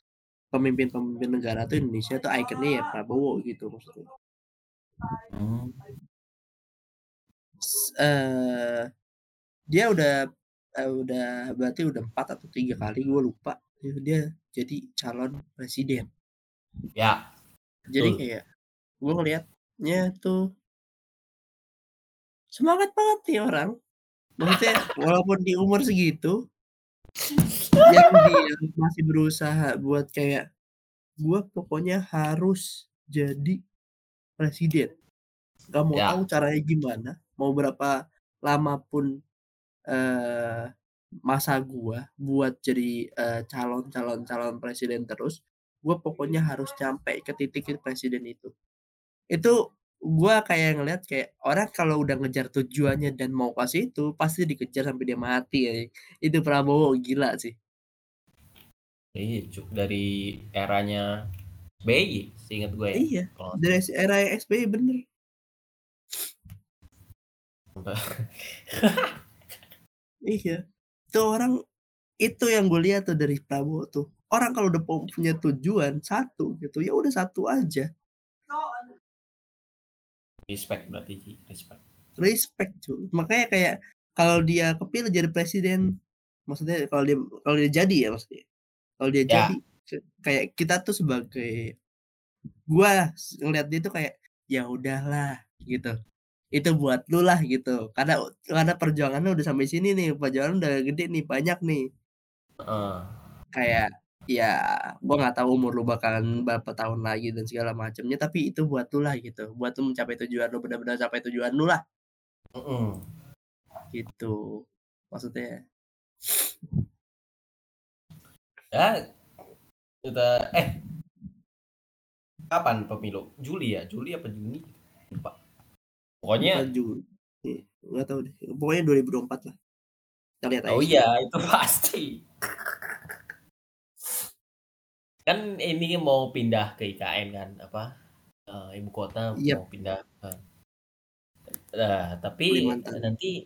pemimpin-pemimpin negara tuh Indonesia tuh ikonnya ya Prabowo gitu maksudnya. Hmm. Eh dia udah eh, udah berarti udah empat atau tiga kali gue lupa. Dia, dia jadi calon presiden. Ya, jadi Betul. kayak gue ngelihatnya tuh semangat banget nih orang. Maksudnya [LAUGHS] walaupun di umur segitu yang dia masih berusaha buat kayak gue pokoknya harus jadi presiden. Gak mau Ya. tahu caranya gimana mau berapa lama pun eh masa gua buat jadi eh, calon calon calon presiden terus gua pokoknya harus sampai ke titik presiden itu. Itu gua kayak ngeliat kayak orang kalau udah ngejar tujuannya dan mau ke situ pasti dikejar sampai dia mati ya. Itu Prabowo gila sih Iya, Cuk. dari eranya BY, seingat gue ya. iya Kalau dari era SBY bener [LAUGHS] Iya. Itu orang itu yang gue lihat tuh dari Prabowo tuh. Orang kalau udah pu- punya tujuan satu gitu, ya udah satu aja. respect berarti respect. Respect cuy. Makanya kayak kalau dia kepilih jadi presiden, maksudnya kalau dia kalau dia jadi ya maksudnya. Kalau dia Ya. jadi kayak kita tuh sebagai gua ngeliat dia tuh kayak ya udahlah gitu. Itu buat lu lah gitu. Karena karena perjuangannya udah sampai sini nih, perjuangan udah gede nih, banyak nih. Heeh. kayak ya gua nggak tahu umur lu bakalan berapa tahun lagi dan segala macamnya tapi itu buat lu lah gitu buat lu mencapai tujuan lu benar-benar capai tujuan lu lah Heeh. gitu maksudnya Ya, kita eh kapan pemilu? Juli ya? Juli apa Juni? Lupa. Pokoknya maju nggak tahu deh pokoknya 2024 lah kita lihat aja Oh iya, itu pasti. Kan ini mau pindah ke IKN kan, apa? eh, ibu kota Yep. mau pindah. kan. Nah, tapi nanti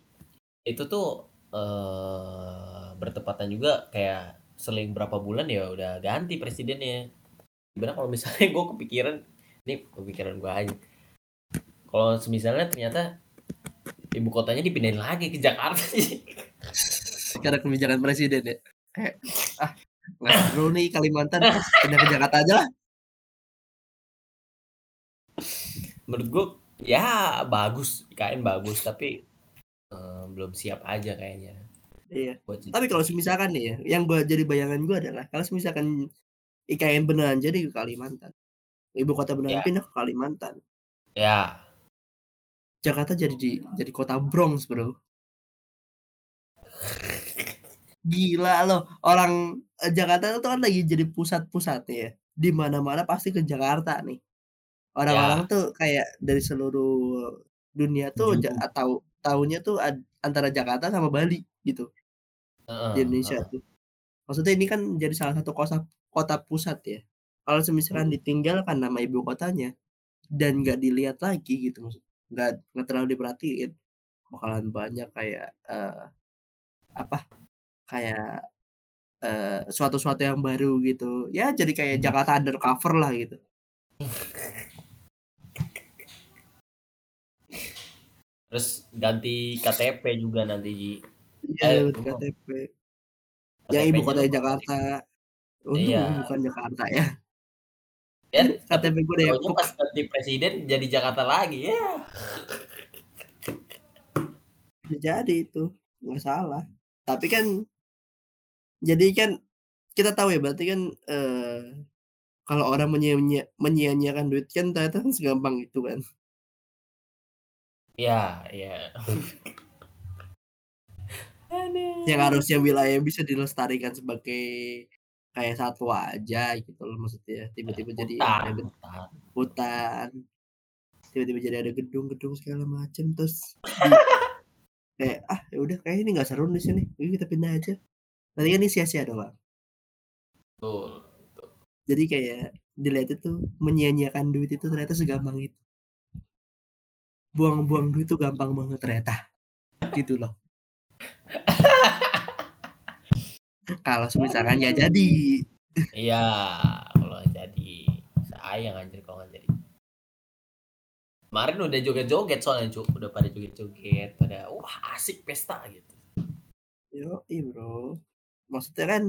itu tuh eh bertepatan juga kayak seling berapa bulan ya udah ganti presidennya. Gimana kalau misalnya [LAUGHS] gue kepikiran, ini kepikiran gue aja. Kalau misalnya ternyata ibu kotanya dipindahin lagi ke Jakarta sih. karena kebijakan presiden ya kayak ah nggak perlu nih Kalimantan pindah ke Jakarta aja lah Menurut gue ya bagus, IKN bagus tapi uh, belum siap aja kayaknya. Iya. Tapi kalau misalkan nih ya, yang gue jadi bayangan gue adalah kalau misalkan IKN beneran jadi ke Kalimantan, ibu kota beneran ya. pindah ke Kalimantan. Ya. Jakarta jadi di, jadi kota Bronx bro. Gila loh, orang eh, Jakarta itu kan lagi jadi pusat-pusatnya ya. Di mana-mana pasti ke Jakarta nih. Orang-orang ya. tuh kayak dari seluruh dunia tuh atau tahunnya tuh antara Jakarta sama Bali gitu. Uh, di Indonesia uh. tuh. Maksudnya ini kan jadi salah satu kota kota pusat ya. Kalau misalkan hmm. ditinggalkan nama ibu kotanya dan nggak dilihat lagi gitu maksud nggak nggak terlalu diperhatiin bakalan banyak kayak uh, apa kayak uh, suatu-suatu yang baru gitu ya jadi kayak Jakarta undercover lah gitu terus ganti KTP juga nanti Ji iya eh, KTP yang ibu kota Jakarta. Untung iya. bukan Jakarta ya. Ya KTP gue Depok pas ganti presiden jadi Jakarta lagi ya. Jadi itu nggak salah. Tapi kan jadi kan kita tahu ya berarti kan eh, kalau orang menyia menyia-nyiakan duit kan ternyata kan segampang itu kan. Ya, ya. [LAUGHS] yang harusnya wilayah bisa dilestarikan sebagai kayak satwa aja gitu loh maksudnya. Tiba-tiba jadi hutan, ada hutan. tiba-tiba jadi ada gedung-gedung segala macam terus [LAUGHS] kayak ah ya udah kayak ini nggak seru di sini. Yuk kita pindah aja. Nanti kan ini sia-sia doang betul, jadi kayak dilihat itu menyia-nyiakan duit itu ternyata segampang itu. Buang-buang duit itu gampang banget ternyata. Gitu loh [LAUGHS] kalau misalkan ya jadi iya kalau jadi sayang anjir kalau nggak jadi Kemarin udah joget-joget soalnya cuk, udah pada joget-joget, pada wah asik pesta gitu. Yo, bro. Maksudnya kan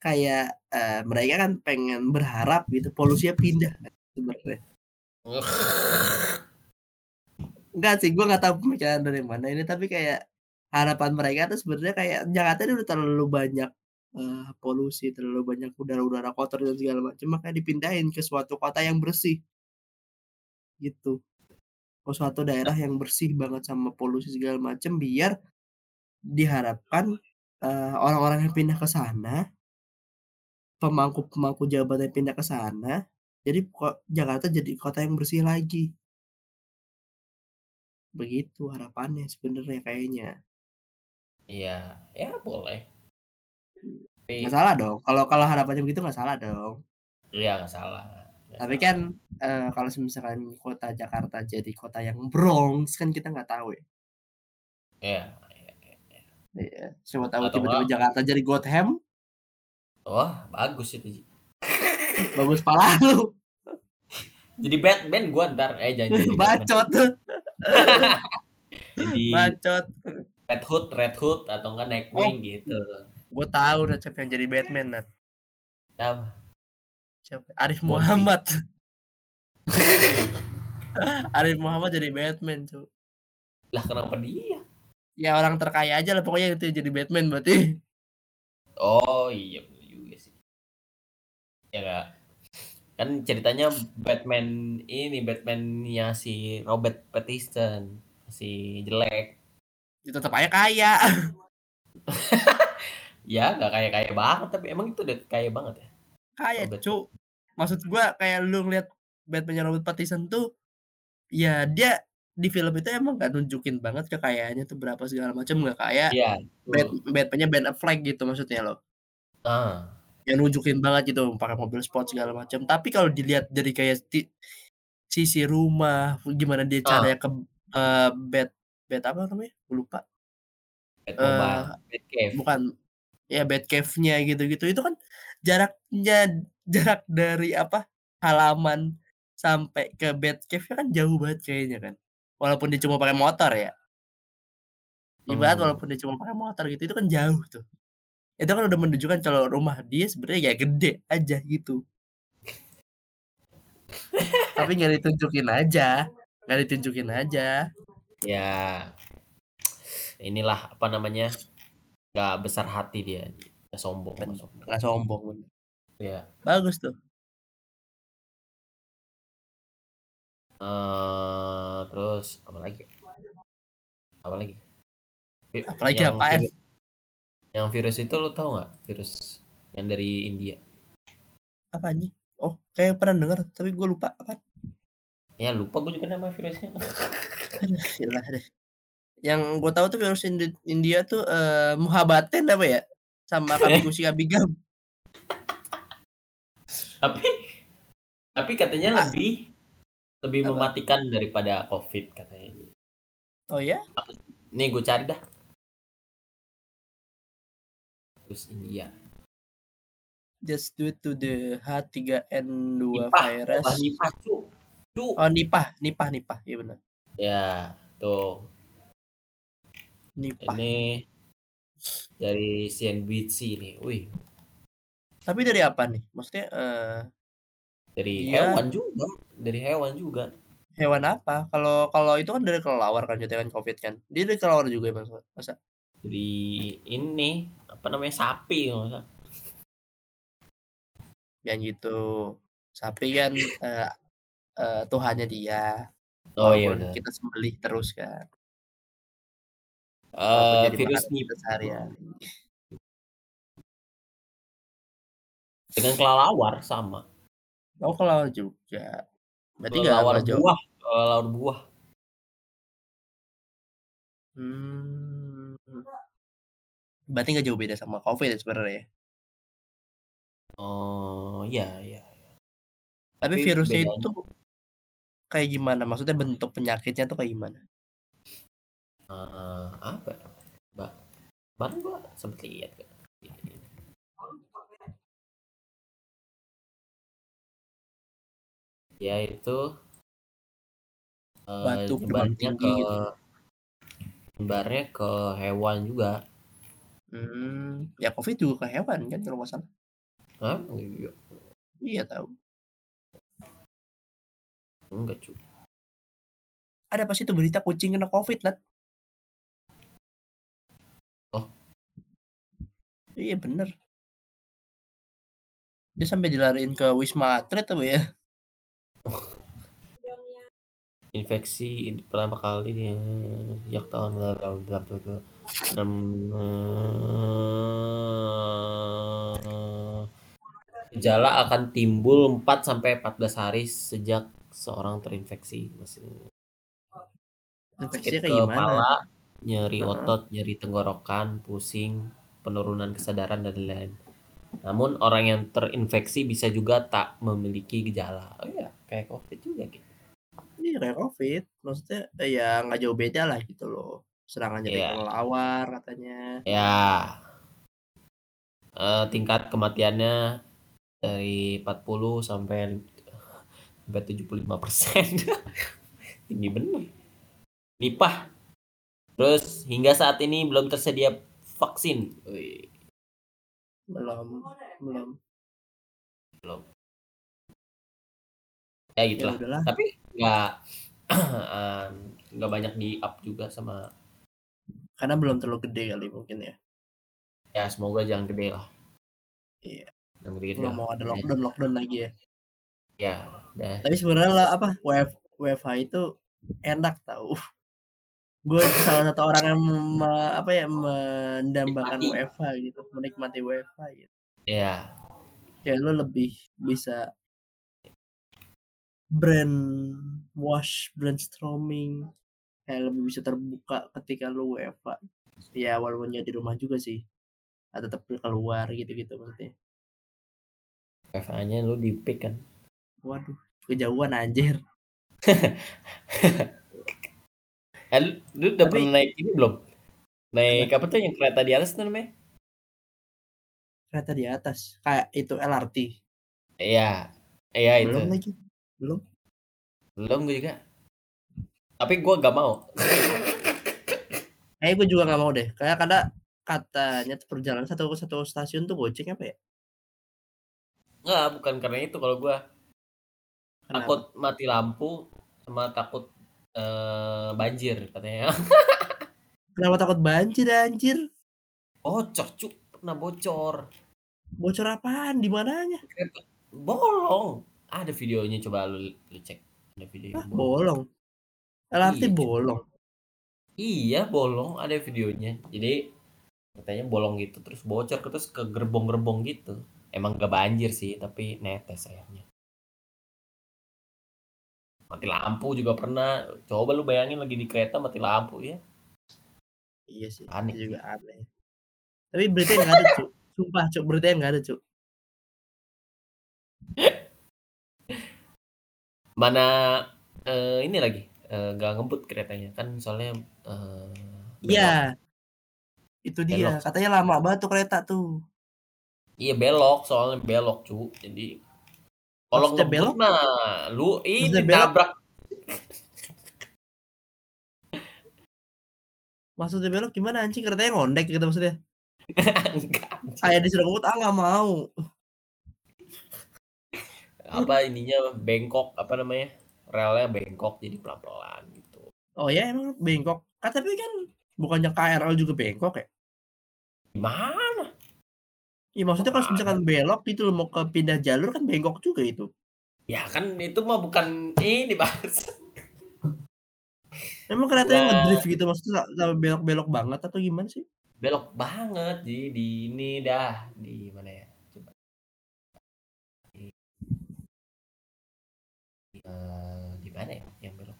kayak uh, mereka kan pengen berharap gitu polusinya pindah sebenarnya. Enggak sih, gue nggak tahu pemikiran dari mana ini, tapi kayak harapan mereka tuh sebenarnya kayak Jakarta ini udah terlalu banyak uh, polusi, terlalu banyak udara-udara kotor dan segala macam, makanya dipindahin ke suatu kota yang bersih. Gitu. Ke suatu daerah yang bersih banget sama polusi segala macam biar diharapkan uh, orang-orang yang pindah ke sana pemangku-pemangku jabatan yang pindah ke sana jadi Jakarta jadi kota yang bersih lagi. Begitu harapannya sebenarnya kayaknya iya ya boleh nggak salah dong kalau kalau harapannya begitu nggak salah dong iya nggak salah tapi kan uh, kalau misalkan kota Jakarta jadi kota yang Bronx kan kita nggak tahu ya. Iya. Iya. iya. iya siapa tahu tiba-tiba Jakarta jadi Gotham. Wah, bagus itu. [LAUGHS] bagus pala lu. jadi Batman gua ntar eh jangan jadi [LAUGHS] bacot. [LAUGHS] jadi bacot. Red Hood, Red Hood atau enggak Nightwing oh. gitu. Gue tahu udah siapa yang jadi Batman, Nat. Tahu. Siapa? Arif Muhammad. [LAUGHS] Arif Muhammad jadi Batman, cu. Lah kenapa dia? Ya orang terkaya aja lah pokoknya itu jadi Batman berarti. Oh iya juga sih. Ya gak? Kan ceritanya Batman ini Batman-nya si Robert Pattinson si jelek. Itu tetap aja kaya. [LAUGHS] ya nggak kaya kaya banget tapi emang itu udah kaya banget ya. Kaya cu. Maksud gua kayak lu ngeliat Batman Robert Pattinson tuh ya dia di film itu emang gak nunjukin banget kekayaannya tuh berapa segala macam nggak kayak yeah, Bat Batman-nya Ben Affleck gitu maksudnya loh. Ah. Yang nunjukin banget gitu pakai mobil sport segala macam. Tapi kalau dilihat dari kayak sisi rumah gimana dia ah. caranya ke uh, bed bed apa namanya? Gue lupa. Bed uh, bed cave. Bukan ya bed cave-nya gitu-gitu itu kan jaraknya jarak dari apa halaman sampai ke bed cave kan jauh banget kayaknya kan walaupun dia cuma pakai motor ya ibarat hmm. walaupun dia cuma pakai motor gitu itu kan jauh tuh itu kan udah menunjukkan kalau rumah dia sebenarnya ya gede aja gitu [LAUGHS] tapi nggak ditunjukin aja Nggak ditunjukin aja. Ya. Inilah apa namanya? Nggak besar hati dia. Nggak sombong, nggak sombong. nggak sombong. Iya. Bagus tuh. Eee, terus apa lagi? Apa lagi? Vi Apalagi yang apaan? virus yang virus itu lu tahu nggak? Virus yang dari India. Apa anjing? Oh, kayak pernah denger, tapi gue lupa apaan. Ya lupa gue juga nama virusnya. [LAUGHS] Aduh, iyalah deh. Yang gue tahu tuh virus Indi India tuh, eee, Muhabaten apa ya? Sama [LAUGHS] Kabikusi Kabigam. Tapi tapi katanya Ah. lebih lebih Apa? mematikan daripada Covid katanya. Oh ya? Nih gue cari dah. Virus India. Just due to the H3N2 Nipah, virus. Nipah cu. Cu. Oh Nipah, Nipah, Nipah, iya benar. Ya, tuh. Nipah. Ini dari CNBC nih. Wih, Tapi dari apa nih? Maksudnya, eee dari Dia hewan juga, dari hewan juga. hewan apa? Kalau kalau itu kan dari kelelawar kan jatuhnya kan Covid kan? Dia dari kelelawar juga ya Mas masa? Dari ini, apa namanya, sapi nggak salah. Yang gitu. Sapi kan, eee eee, Tuhannya dia. Oh iya Walaupun benar. kita sembelih terus kan. Walaupun jadi virus kita sehari-hari. dengan kelelawar sama. Oh kelelawar juga. Berarti nggak Kelelawar nggak jauh. buah, kelelawar buah. Mmm. Berarti nggak jauh beda sama Covid ya sebenarnya ya? Oh, iya iya. Tapi Tapi virusnya bedanya itu kayak gimana? Maksudnya bentuk penyakitnya tuh kayak gimana? Eee, apa ya, Mbak, kemarin gua sempet lihat kok. Ya itu eee, Batuk, nyebarnya ke gitu? nyebarnya ke hewan juga. Mmm, ya Covid juga ke hewan kan kalau nggak salah? Hah? Iya. Iya tahu. Enggak cu. Ada pas itu berita kucing kena Covid, Lat. Oh. Iya bener. Dia sampai dilariin ke Wisma Atlet apa ya? Infeksi ini pertama kali dia sejak tahun lalu enam eee, gejala akan timbul 4 sampai 14 hari sejak seorang terinfeksi. Masih sakit Infeksinya kayak gimana? kepala, nyeri otot, nyeri tenggorokan, pusing, penurunan kesadaran dan lain-lain. Namun orang yang terinfeksi bisa juga tak memiliki gejala. Oh iya, kayak Covid juga gitu. Iya kayak Covid, maksudnya, eee, ya nggak jauh beda lah gitu loh. Serangan dari Iya. kelelawar katanya. Ya. Eee, tingkat kematiannya dari 40 sampai sampai 75%. Tinggi [LAUGHS] bener. Nipah. Terus hingga saat ini belum tersedia vaksin. Wih. Belum belum. Belum. Ya Ya gitulah. udahlah. Tapi nggak mmm, [CLEARS THROAT] nggak banyak di-up juga sama Karena belum terlalu gede kali mungkin ya? ya semoga jangan gede lah. Iya. Jangan Belum lah. mau ada Iya. lockdown-lockdown lagi ya? Ya, udah. Tapi sebenarnya lah apa, WF WFH itu enak tahu. [LAUGHS] Gue salah satu orang yang me apa ya, mendambakan Nikmati. WFH gitu, menikmati WFH gitu. Iya. Kayak lu lebih bisa brainwash, brainstorming, kayak lebih bisa terbuka ketika lu WFH. Ya walaupun ya di rumah juga sih. Ah, tetep keluar gitu-gitu maksudnya. WFH-nya lu di-pick kan? Waduh, kejauhan anjir. [LAUGHS] Eh, lu lu udah Tapi pernah naik ini belum? Naik apa tuh yang kereta di atas namanya? Kereta di atas, kayak itu LRT? Iya. Iya itu. Belum lagi, belum. Belum gue juga. Tapi gue gak mau. [LAUGHS] Kayaknya gue juga nggak mau deh, kayak karena katanya perjalanan satu satu stasiun tuh goceng apa ya? Enggak, bukan karena itu kalau gue. Kenapa? Takut mati lampu sama takut eee, banjir katanya. [LAUGHS] Kenapa takut banjir anjir? Bocor Cuk, pernah bocor. Bocor apaan? Di mananya? Bolong, ada videonya coba lu lu cek, ada video Hah, bolong. bolong? LRT Iya, bolong? Iya, bolong, ada videonya. Jadi katanya bolong gitu, terus bocor, terus ke gerbong-gerbong gitu. Emang nggak banjir sih, tapi netes airnya. Mati lampu juga pernah. Coba lu bayangin lagi di kereta mati lampu ya. Iya sih, itu sih. juga aneh. Tapi beritanya nggak ada, Cuk. Sumpah, Cuk, beritanya nggak ada, Cuk. [LAUGHS] Mana, eee, ini lagi, eee, nggak ngebut keretanya, kan soalnya, belok. Iya. Itu dia, Belok. katanya lama banget tuh kereta tuh. Iya belok, soalnya belok, Cuk. Jadi kalau ngebut belok? mah lu ini nabrak. Maksudnya belok gimana anjing? Keretanya ngondek gitu maksudnya? [LAUGHS] Enggak. Kayak disuruh ngebut, ah nggak mau. Apa ininya bengkok, apa namanya, relnya bengkok jadi pelan-pelan gitu. Oh ya emang bengkok? Kan tapi kan bukannya KRL juga bengkok ya? Gimana? Iya maksudnya kalau misalkan belok gitu loh, mau ke pindah jalur kan bengkok juga itu. Ya kan itu mah bukan ini, Mas. Emang keretanya Nah. ngedrift gitu maksudnya sampai belok-belok banget atau gimana sih? Belok banget di di ini dah, di mana ya, coba. Di eee, di mana ya yang belok?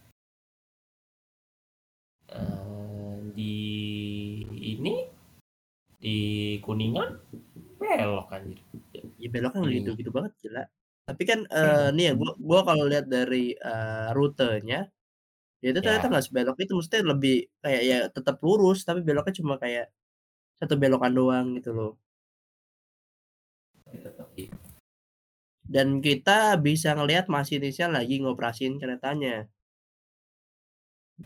Eee, di ini, di Kuningan belok anjir. Ya belok kan Ininya. gitu-gitu banget gila. Tapi kan, eee, nih ya gua gua kalau lihat dari, eee, rutenya, ya itu ternyata Ya. nggak sebelok itu, maksudnya lebih kayak ya tetap lurus, tapi beloknya cuma kayak satu belokan doang gitu loh. Iya. Dan kita bisa ngelihat masinisnya lagi ngoperasin keretanya.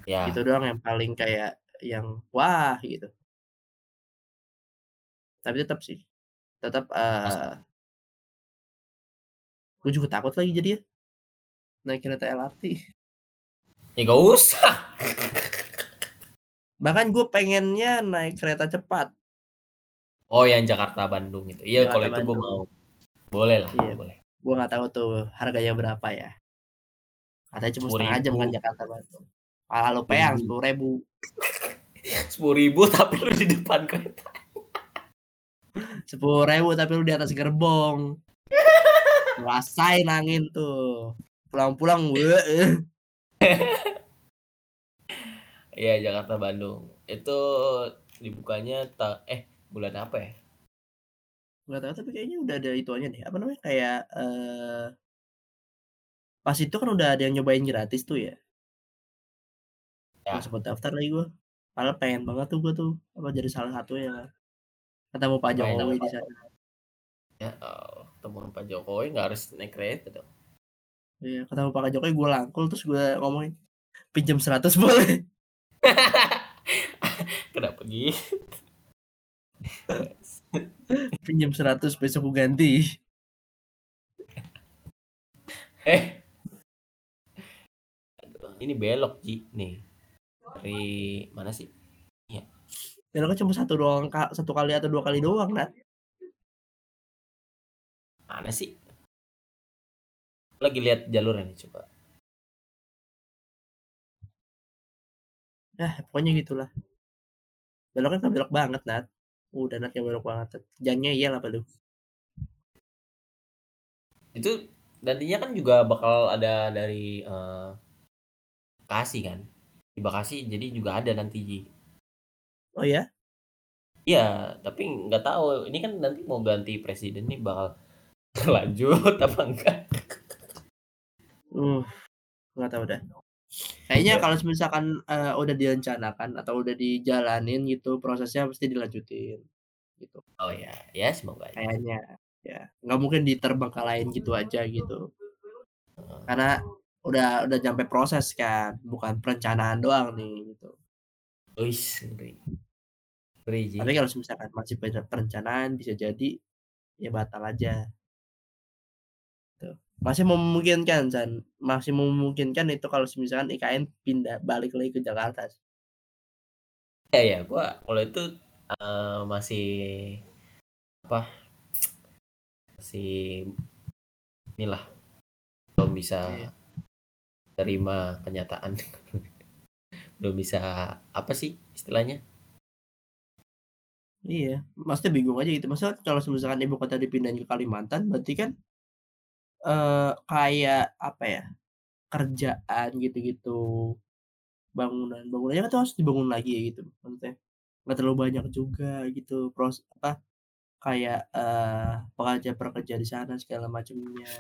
Ya. Itu doang yang paling kayak yang, wah gitu. Tapi tetap sih, tetap, eee Gue juga takut lagi jadinya. Naik kereta LRT. Ya nggak usah. Bahkan gue pengennya naik kereta cepat. Oh yang Jakarta Bandung itu. Iya kalau itu gue mau. Boleh lah, Iya. boleh. Gue nggak tahu tuh harganya berapa ya. Katanya cuma setengah jam kan 10.000. Jakarta Bandung. Pala lu peang 10.000. 10.000. 10.000 tapi lu di depan kereta. 10.000 tapi lu di atas gerbong. [LAUGHS] Ngerasain angin tuh. Pulang-pulang weuh. Iya Jakarta Bandung. Itu dibukanya ta eh bulan apa ya? Nggak tahu tapi kayaknya udah ada ituannya deh, apa namanya, kayak, eee pas itu kan udah ada yang nyobain gratis tuh ya. Ya. Nggak sempet daftar lagi gue. Padahal pengen banget tuh gue tuh, apa jadi salah satunya kan. Ketemu Pak Jokowi di sana. Ya, oh, ketemu Pak Jokowi nggak harus naik kereta dong. Iya, ketemu Pak Jokowi gue rangkul terus gue ngomongin, "Pinjam 100 boleh?" [LAUGHS] Kenapa gitu? [LAUGHS] "Pinjam 100 besok gue ganti." Eh. Ini belok Ji, nih. Dari mana sih? Iya. Beloknya cuma satu doang 1 kali atau 2 kali doang, Nat. Mana sih? Lagi lihat jalurnya nih coba. Yah, pokoknya gitulah. Beloknya nggak belok banget, Nat. Udah Nat, nggak belok banget. Jannya iya apa lu? Itu nantinya kan juga bakal ada dari, eee, Bekasi kan. Di Bekasi jadi juga ada nanti. Oh ya? Iya, tapi nggak tahu ini kan nanti mau ganti presiden nih bakal [LAUGHS] berlanjut apa enggak. Uh, nggak tahu dah. Kayaknya Ya. kalau misalkan, eee, udah direncanakan atau udah dijalanin gitu, prosesnya pasti dilanjutin, gitu. Oh ya, ya semoga aja. Kayaknya, ya. Nggak mungkin diterbengkalain gitu aja gitu. Karena udah udah nyampe proses kan, bukan perencanaan doang nih, gitu. Wis, ngeri. Ngeri. Tapi kalau misalkan masih pere perencanaan bisa jadi, ya batal aja. Tuh. Masih memungkinkan San, masih memungkinkan itu kalau semisalkan IKN pindah balik lagi ke Jakarta. Iya ya, gua kalau itu, eee, masih apa, masih inilah, belum bisa Iya. terima kenyataan. [LAUGHS] Belum bisa apa sih istilahnya? Iya, maksudnya bingung aja gitu, maksudnya kalau semisalkan ibu kota dipindahin ke Kalimantan berarti kan eee, kayak apa ya, kerjaan gitu-gitu, bangunan bangunannya kan harus dibangun lagi ya gitu maksudnya, nggak terlalu banyak juga gitu pros apa, kayak, eee, pekerja-pekerja di sana segala macemnya.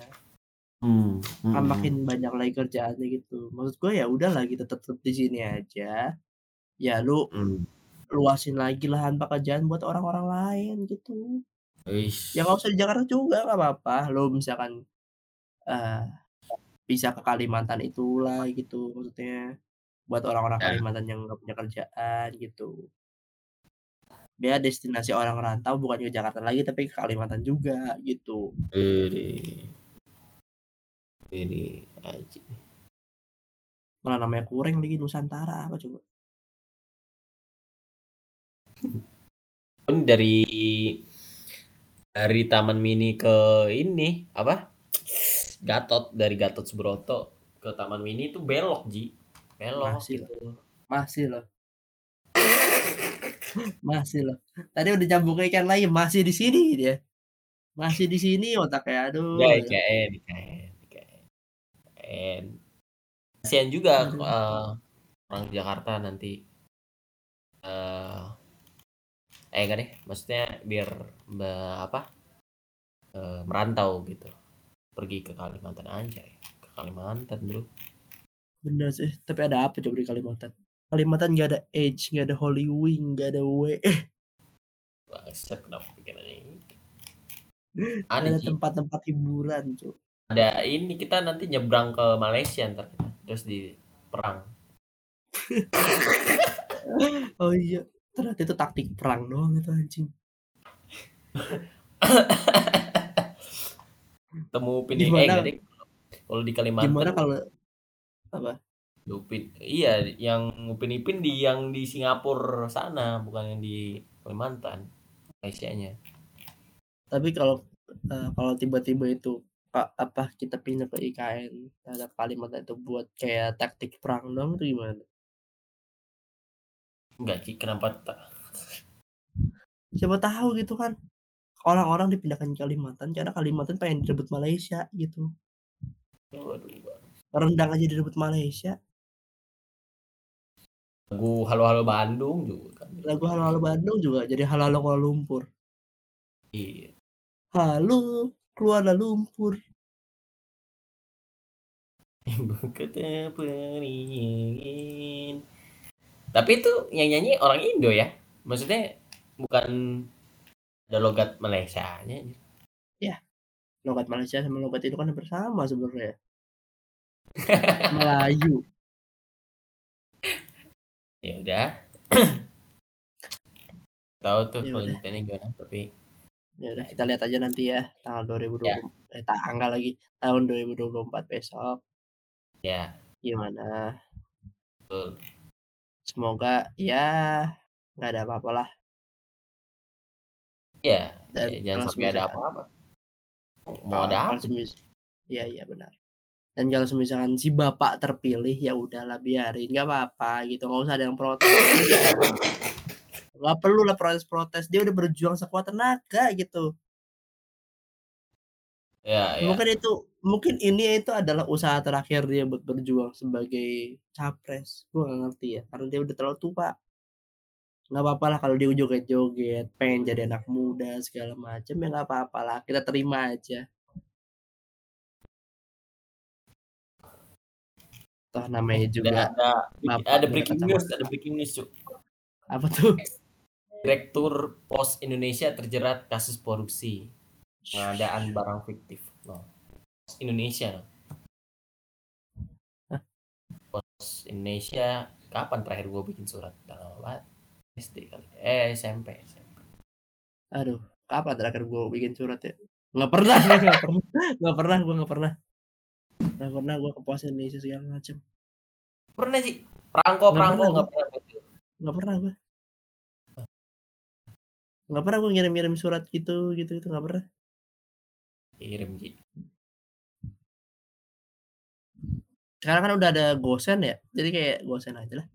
Mmm, Kan mhm. makin banyak lagi kerjaannya gitu, maksud gua ya udahlah gitu tetep di sini aja, ya lu Mmm. luasin lagi lahan pekerjaan buat orang-orang lain gitu. Ya nggak usah di Jakarta juga nggak apa-apa, lu misalkan, eee, bisa ke Kalimantan itulah gitu maksudnya, buat orang-orang Ya. Kalimantan yang nggak punya kerjaan gitu. Biar destinasi orang rantau bukan ke Jakarta lagi tapi ke Kalimantan juga gitu. Widih. Widih, anjing. Mana namanya kureng lagi Nusantara apa coba. Kan dari dari Taman Mini ke ini, apa, Gatot, dari Gatot Subroto ke Taman Mini itu belok Ji, belok Masih loh gitu. masih loh. Masih loh, tadi udah nyambung ke ikan lagi masih di sini dia, masih di sini otaknya aduh IKN IKN IKN. Kasihan juga, Aduh. eee, orang Jakarta nanti. Eee eh, enggak deh, maksudnya biar be apa, eee, merantau gitu, pergi ke Kalimantan aja, ke Kalimantan Bro. Bener sih, tapi ada apa coba di Kalimantan? Kalimantan nggak ada Edge, nggak ada Holy Wing, nggak ada WE. Bangsat kenapa gitu. [LAUGHS] Nggak Ada tempat-tempat hiburan Cuk. Ada ini kita nanti nyebrang ke Malaysia entar, terus di perang. [LAUGHS] Oh iya, ternyata itu taktik perang doang itu anjing. Eh [LAUGHS] Gimana deng, kalau di Kalimantan gimana kalau apa? Upin iya yang Upin Ipin di yang di Singapura sana, bukan yang di Kalimantan, Malaysianya. Tapi kalau, eee, kalau tiba-tiba itu, apa kita pindah ke IKN terhadap Kalimantan itu buat kayak taktik perang doang itu gimana? Enggak Ji, kenapa ta Siapa tahu gitu kan, orang-orang dipindahkan ke Kalimantan karena Kalimantan pengen direbut Malaysia gitu. Rendang aja direbut Malaysia. Lagu Halo Halo Bandung juga kan Lagu Halo. Halo Bandung juga jadi Halo Halo Kuala Lumpur. Iya. Halo Kuala Lumpur. Kata. Tapi itu yang nyanyi orang Indo ya? Maksudnya bukan ada logat Malaysianya gitu. Yah, logat Malaysia sama logat itu kan hampir sama sebenarnya. [LAUGHS] Melayu. Ya udah. [CLEARS THROAT] Tahu tuh Ya kelanjutannya gimana, tapi Ya udah ya kita lihat aja nanti ya tanggal dua ribu dua Ya. puluh eh, tanggal lagi, tahun 2024 besok. Ya. Gimana. Betul. Semoga ya nggak ada apa-apalah. Iya, Dan ya jangan sampai ada apa-apa. Mau ada apa? iya iya benar. Dan kalau semisalkan si bapak terpilih, ya udahlah biarin, nggak apa-apa gitu, nggak usah ada yang protes. [LAUGHS] Nggak perlulah protes-protes, dia udah berjuang sekuat tenaga gitu. Iya iya. Mungkin itu mungkin ini itu adalah usaha terakhir dia buat berjuang sebagai capres, gua nggak ngerti ya, karena dia udah terlalu tua. Nggak papalah kalau dia joget-joget, pengen jadi anak muda segala macem, ya nggak papalah, kita terima aja. Toh namanya ada juga ada bapak ada beda breaking news ada breaking news, Cuk. Apa tuh? Direktur Pos Indonesia terjerat kasus korupsi, pengadaan barang fiktif, noh. Pos Indonesia. Pos Indonesia, kapan terakhir gua bikin surat? Udah lama banget. SD kali, eh SMP SMP. Aduh, kapan terakhir gua bikin surat ya? Nggak pernah [LAUGHS] nggak pernah nggak pernah, gua nggak pernah. Nggak pernah gua ke pos Indonesia segala macem. Pernah sih, perangko perangko pernah nggak pernah? Nggak pernah gua. Nggak pernah gua ngirim-ngirim surat gitu gitu itu nggak pernah. Kirim, Ji. Sekarang kan udah ada GoSend ya, jadi kayak GoSend aja lah.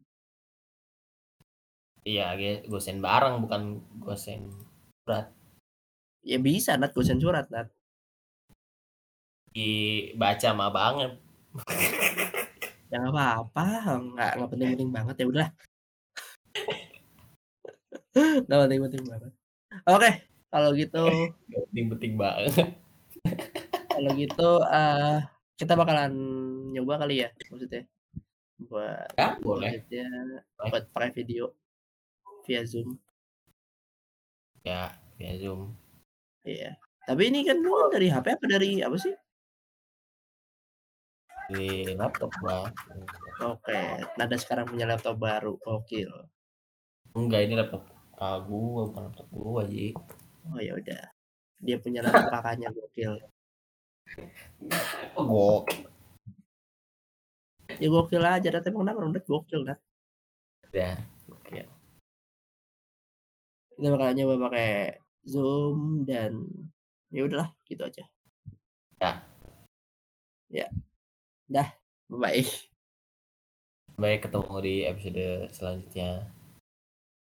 Iya, gosen barang bukan gosen surat. Ya bisa Nat, GoSend surat Nat. Dibaca sama abangnya. [LAUGHS] Ya nggak apa-apa, nggak nggak penting-penting banget, ya udahlah. [LAUGHS] Nggak penting-penting banget. Oke, kalau gitu penting-penting banget. [LAUGHS] kalau gitu, eee, kita bakalan nyoba kali ya, maksudnya buat Ya, boleh. maksudnya buat pakai video via Zoom. Ya, via Zoom. Iya. Tapi ini kan lu dari HP apa dari apa sih? Di laptop gua. Oke, Nada sekarang punya laptop baru, gokil. Enggak, ini laptop kakak gua, bukan laptop gua, Ji. Oh ya udah. Dia punya laptop [LAUGHS] kakaknya, gokil. Gokil. Ya gokil aja, Nat, emang kenapa Nat gokil, Nat. Ya, gokil. Kita bakal nyoba pakai Zoom dan ya udahlah, gitu aja. Ya. Ya. Dah, bye-bye. Baik, ketemu di episode selanjutnya.